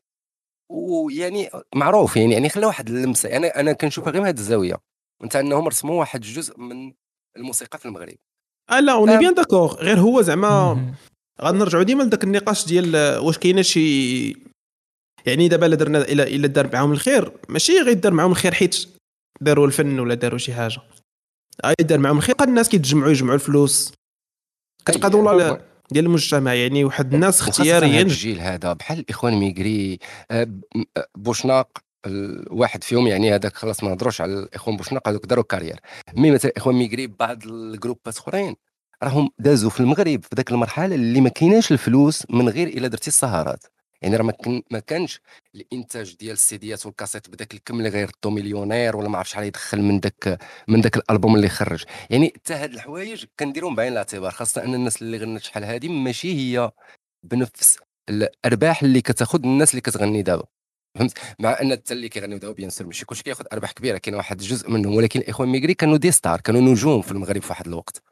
ويعني معروف يعني يعني خلى واحد اللمسة. أنا أنا كنشوفها غير من هذه الزاوية. وانت أنهم رسموا واحد الجزء من الموسيقى في المغرب. آه لا on est bien d'accord غير هو زعما. غنرجعوا ديما لذاك النقاش ديال آه، واش كاينة شي يعني دابا الا درنا إلا إلا دار معاهم الخير ماشي غير دار معاهم الخير حيت داروا الفن ولا داروا شي حاجة. غير دار معاهم الخير. الناس كيتجمعوا يجمعوا الفلوس. كتقاد والله لا- ديال المجتمع يعني واحد الناس اختياريا. الجيل هذا بحال الاخوان ميغري آه، آه، بوشناق الواحد فيهم يعني هذاك خلاص ما نهضروش على الاخوان بوشناق هذوك داروا carrière. mais مثلا الاخوان ميغري بعض ال groupat أخرين راهم دازوا في المغرب في ذاك المرحلة اللي ما كايناش الفلوس من غير إلا درتي السهرات. يعني راه ما كان ما كانش الإنتاج ديال ال CDيات وال cassettes بداك الكم اللي غيردو millionnaire ولا ما عرف شحال يدخل من داك من داك الألبوم اللي خرج. يعني حتى هاد الحوايج كنديرهم بعين الاعتبار خاصة أن الناس اللي غنت شحال هادي ماشي هي بنفس الأرباح اللي كتاخذ الناس اللي كتغني دابا. فهمت؟ مع أن حتى اللي كيغنيو دابا bien sûr ماشي كلشي كياخذ أرباح كبيرة كاين واحد الجزء منهم ولكن الإخوان ميغري كانوا des stars كانوا نجوم في المغرب في واحد الوقت.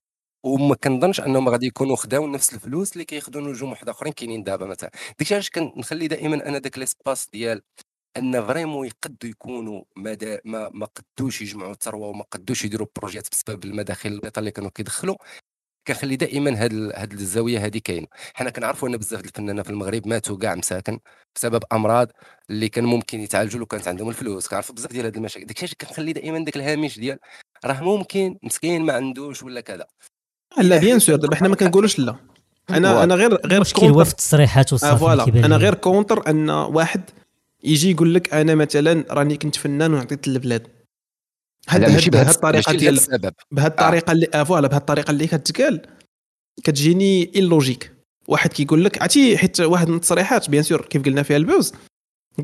وما كنظنش أنهم غادي يكونوا خداو نفس الفلوس اللي كياخذوا نجوم واحد أخرين كاينين دابا مثلا. داكشي علاش كنخلي دائما أنا داك l'espace ديال أن vraiment يقدوا يكونوا مدى ما ما قدوش يجمعوا الثروة وما قدوش يديروا projets بسبب المداخل البسيطه اللي كانوا كيدخلوا كنخلي دائما هاد ال- هاد الزاوية هذه كاينة. حنا كنعرفوا أن بزاف الفنانين في المغرب ماتوا كاع مساكن بسبب أمراض اللي كان ممكن يتعالجوا لو كانت عندهم الفلوس. كنعرفوا بزاف ديال هاد المشاكل. داك الشيء كنخلي دائما داك الهامش ديال راه ممكن مسكين ما عندوش ولا كذا. لا bien sûr دابا حنا ما كنقولوش لا. أنا. أنا غير غير المشكل هو في التصريحات voilà. أنا. غير contre أن واحد يجي يقول لك أنا مثلا راني كنت فنان وعطيت البلاد هاد لا ماشي الطريقة ديال بهاد الطريقة اللي آه voilà بهاد الطريقة اللي كتقال كتجيني illogique واحد كيقول لك عرفتي حيت واحد من التصريحات bien sûr كيف قلنا فيها ال buzz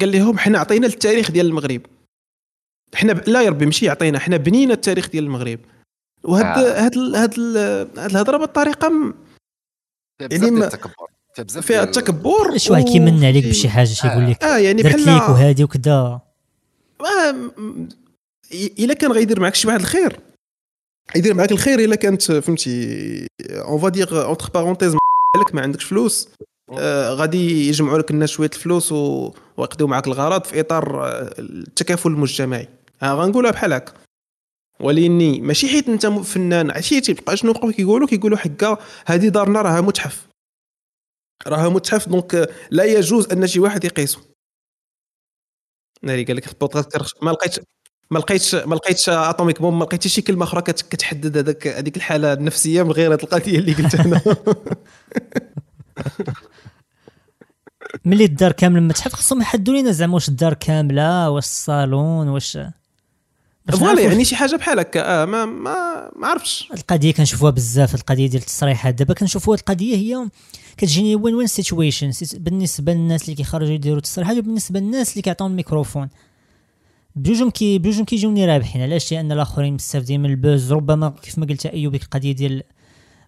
قال لهم حنا عطينا التاريخ ديال المغرب. حنا ب... لا يا ربي ماشي عطينا حنا بنينا التاريخ ديال المغرب. وهاد آه. هاد ال- هاد ال- هاد الهضرة بالطريقة م- فيها يعني ما- التكبر. فيها التكبر شي واحد كيمن عليك بشي حاجة تيقول لك آه يعني درت بحال ليك وهادي وكذا م- إلا كان غيدير معك شي واحد الخير. يدير معك الخير إلا كانت فهمتي on va dire entre parenthèses لك ما عندكش فلوس. آه غادي يجمعوا لك الناس شوية الفلوس ويقضيو معك الغرض في إطار آه، التكافل المجتمعي. ها غنقولها بحال هكا. ولكني ماشي حيت انت فنان. عرفتي تيبقى شنو بقاو كيقولوا كيقولوا حكا هذه دارنا راها متحف. راها متحف دونك لا يجوز أن شي واحد يقيسو. ناري قال لك البودكاست ما لقيتش ما لقيتش ما لقيتش اتوميك بوم ما لقيتش شي كلمة أخرى كت- كتحدد هذاك هذيك الحالة النفسية من غير هذه القضية اللي قلت أنا. ملي الدار كاملة المتحف خصهم يحدوا لينا زعما واش الدار كاملة واش الصالون واش voilà يعني شي حاجة بحال هكا آه ما ما ما عرفتش. القضية كنشوفوها بزاف القضية ديال التصريحات. دابا كنشوفوا القضية هي كتجيني win-win situation بالنسبة للناس اللي كيخرجوا يديروا تصريحات وبالنسبة للناس اللي كيعطيو الميكروفون. بجوجهم كي بجوجهم كيجوني رابحين. علاش؟ لأن الآخرين مستافدين من ال buzz. ربما كيف ما قلت أيوب القضية ديال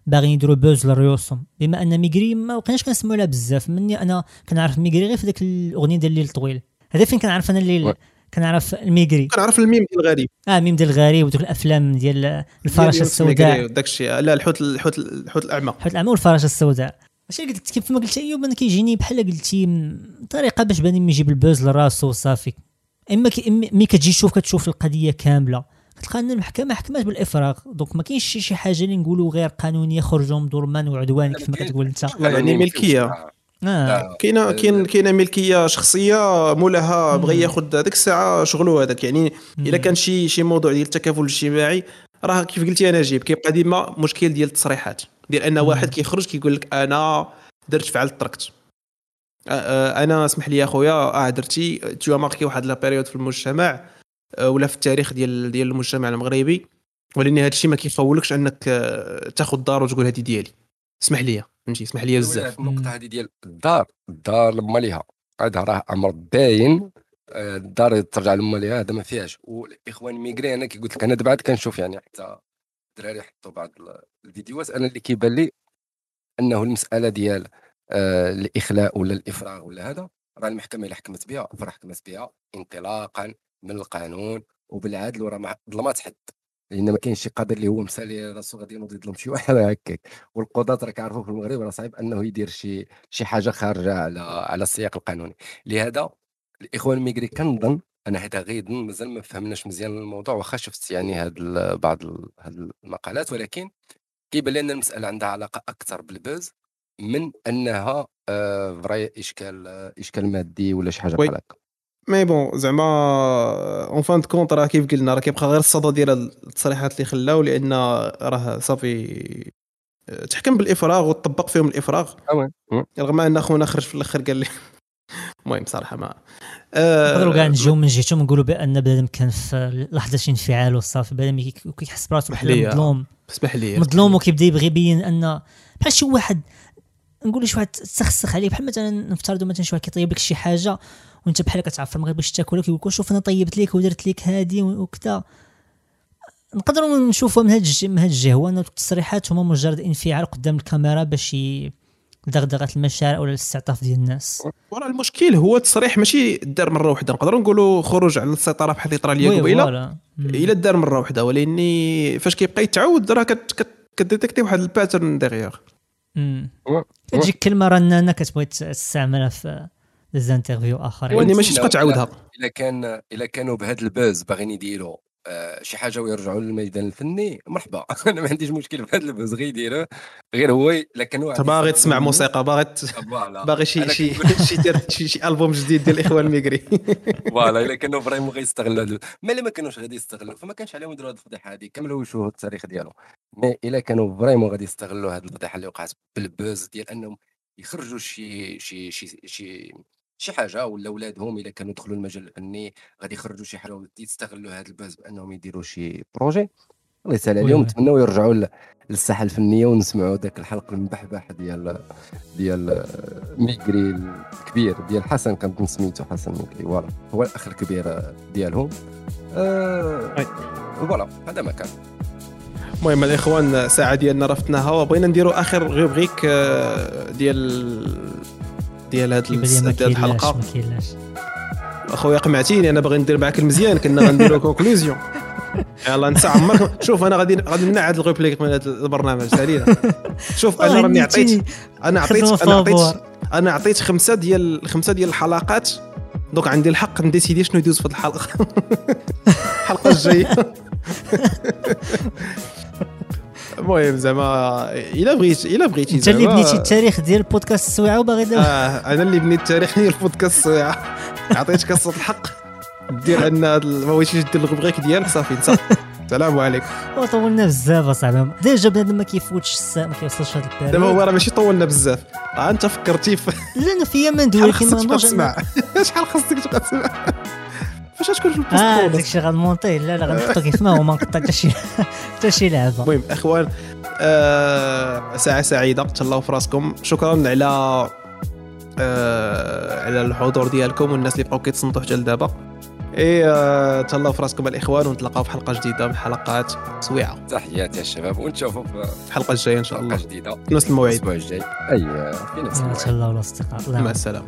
باغيين يديروا buzz للريوسهم بما أن ميغري ما بقيناش كنسمعوا لها بزاف. مني أنا كنعرف ميغري غير في ديك الأغنية ديال الليل طويل. هذا فين كنعرف أنا الليل. كنعرف الميغري كنعرف الميم ديال الغريب. آه ميم ديال الغريب ودوك الأفلام ديال الفراشة السوداء. داك الشيء. لا الحوت الحوت الحوت الأعمى. حوت الأعمى والفراشة السوداء. ماشي قلت كيف ما قلت أيوب أنا كيجيني بحال قلتي طريقة باش باني يجيب ال buzz لراسو وصافي. إما ملي كتجي تشوف كتشوف القضية كاملة. كتلقى أن المحكمة حكمات بالإفراغ. donc ما كاينش شي حاجة اللي نقولوا غير قانونية خرجوا من ظلمان وعدوان كيف ما كتقول أنت. يعني ملكية. آه. لا. كاينة كاين كاينة ملكية شخصية مولاها بغى. ياخذ هذيك الساعة شغلو هذاك. يعني إلا كان شي شي موضوع ديال التكافل الاجتماعي راه كيف قلتي أنا جيب كيبقى ديما مشكل ديال التصريحات. ديال أن واحد كيخرج كيقول لك أنا درت فعلت تركت آه، آه، أنا اسمح لي اخويا آه درتي. tu marquais واحد la période في المجتمع آه، ولا في التاريخ ديال ديال المجتمع المغربي. ولكن هذا الشيء ما كيخولكش أنك آه، تاخذ دار وتقول هذه ديالي. اسمح لي. فهمتي؟ اسمح لي بزاف. النقطة هذه ديال الدار الدار لما ليها هذا راه أمر باين آه، الدار ترجع لما ليها هذا ما فيهاش. والإخوان ميغري أنا كي قلت لك أنا دابا عاد كنشوف يعني حتى الدراري حطوا بعض ال- الفيديوهات أنا اللي كيبان لي أنه المسألة ديال آه، الإخلاء ولا الإفراغ ولا هذا راه المحكمة اللي حكمت بها فرا حكمت بها انطلاقا من القانون وبالعدل وراه ظلمة حد لأن ما كاينش شي قادر اللي هو مسالي راسو غادي ينوض يظلم شي واحد هكاك. والقضاة راه كيعرفوا في المغرب راه صعيب أنه يدير شي شي حاجة خارجة على على السياق القانوني. لهذا الإخوان الميغري كنظن أنا هذا غيظن مازال ما فهمناش مزيان الموضوع واخا شفت يعني هاد بعض هاد المقالات. ولكن كيبان لنا المسألة عندها علاقة أكثر بالبوز من أنها آه vrai إشكال إشكال مادي ولا شي حاجة. بحال هكا. mais bon زعما en fin de compte راه كيف قلنا راه كيبقى غير الصدى ديال التصريحات اللي خلاو لأن راه صافي آه، تحكم بالإفراغ وتطبق فيهم الإفراغ آه. رغم أن خونا خرج في الأخر قال لي المهم صراحة ما آه، نقدروا كاع نجيو من جهتهم نقولوا بأن بنادم كان في لحظة انفعال وصافي بنادم كي- كيحس براسو بحال. مظلوم اسمح لي مظلوم وكيبدا يبغي يبين أن بحال شي واحد نقولوا شي واحد تسخسخ عليه بحال مثلا نفترضوا مثلا شي واحد كيطيب لك شي حاجة وانت بحال كتعرف ما باش تاكلها كيقول لك شوف أنا طيبت لك ودرت لك هادي وكذا نقدروا نشوفوا من هاد الج- من هاد الجهة هو ان التصريحات هما مجرد انفعال قدام الكاميرا باش دغدغه المشاعر أو الاستعطاف ديال الناس. وراه المشكل هو التصريح ماشي دار مرة واحدة نقدروا نقولوا خروج على السيطره بحال اللي طرا ليا قبيلة. إلا دار مرة واحدة ولكن فاش كيبقى يتعاود راه كت- كت- كديتيكتي واحد الباترن ديغيغ كتجيك كلمة رنانة كتبغي تستعملها في des interviews آخرين. ولكن ماشي تبقى تعاودها؟ الا كان الا كانوا بهذا ال buzz باغيين يديروا آه، شي حاجة ويرجعوا للميدان الفني مرحبا. أنا ما عنديش مشكل بهذا ال buzz غير يديروه غير هو إلا كان واحد انت باغي تسمع موسيقى باغي. باغي شي شي شي شي شي ألبوم جديد ديال الاخوان الميغري voilà إلا كانوا vraiment غيستغلوا هذا. mais الا ما كانوش غادي يستغلوا فما كانش عليهم يديروا هذه الفضيحه هذه كملوا يشوفوا التاريخ ديالهم. mais إلا كانوا vraiment غادي يستغلوا هذه الفضيحه اللي وقعت بال buzz ديال أنهم يخرجوا شي شي شي شي شي حاجة ولا ولادهم إلا كانوا دخلوا المجال الفني غادي يخرجوا شي حاجة ويستغلوا هذا ال buzz بأنهم يديروا شي projet الله يسهل oui عليهم oui. نتمنوا يرجعوا ل- للساحة الفنية ونسمعوا ذاك الحلق المبحبح ديال ديال ميغري الكبير ديال حسن كنظن سميتو حسن ميغري voilà هو الأخ الكبير ديالهم آه. voilà هذا ما كان المهم الإخوان الساعة ديالنا رفتناها وبغينا نديروا آخر rubrique آه، ديال ديال هاد ديال الحلقة. أخويا قمعتيني أنا باغي ندير معاك المزيان كنا غنديروا conclusion يلا انت عمرك شوف أنا غادي غادي نمنع هاد ال rubrique من هذا البرنامج سالينا. شوف أنا راني عطيت أنا عطيت أنا عطيت. أنا عطيت خمسة ديال خمسة ديال الحلقات. donc عندي الحق ن décider شنو يدوز في هاد الحلقة. الحلقة الجاية. المهم زعما إلا بغيت إلا بغيتي انت اللي بنيتي التاريخ ديال البودكاست السويعه وباغي دابا آه أنا اللي بنيت التاريخ ديال البودكاست السويعة. عطيتك قصه الحق. دير أن ما بغيتيش دير ال rubrique ديالك صافي انت. السلام عليكم. وطولنا بزاف اصاحبي déjà بنادم ما كيفوتش الساعة ما كيوصلش هذا دابا ال période هو راه ماشي طولنا بزاف. آه انت فكرتي في لا أنا فيا ما ندوي شحال ولكن خصك تبقى ما تسمع؟ شحال خصك تبقى تسمع؟ فاش تكون في البوست آه؟ داكشي غنمونطيه. لا لا غنحطو كيف ما هو ما نقطع حتى شي حتى شي لعبة. المهم إخوان آه ساعة سعيدة. تهلاو في راسكم شكرا على آه على الحضور ديالكم والناس اللي بقاو كيتصنتوا حتى لدابا. إي آه تهلاو في راسكم الإخوان ونتلاقاو في حلقة جديدة من حلقات سويعة. تحياتي يا الشباب ونشوفوا في الحلقة الجاية إن شاء حلقة الله جديدة. في نفس الموعد. الأسبوع الجاي. اي في نفس الموعد. تهلاو الاصدقاء الله مع. السلامة.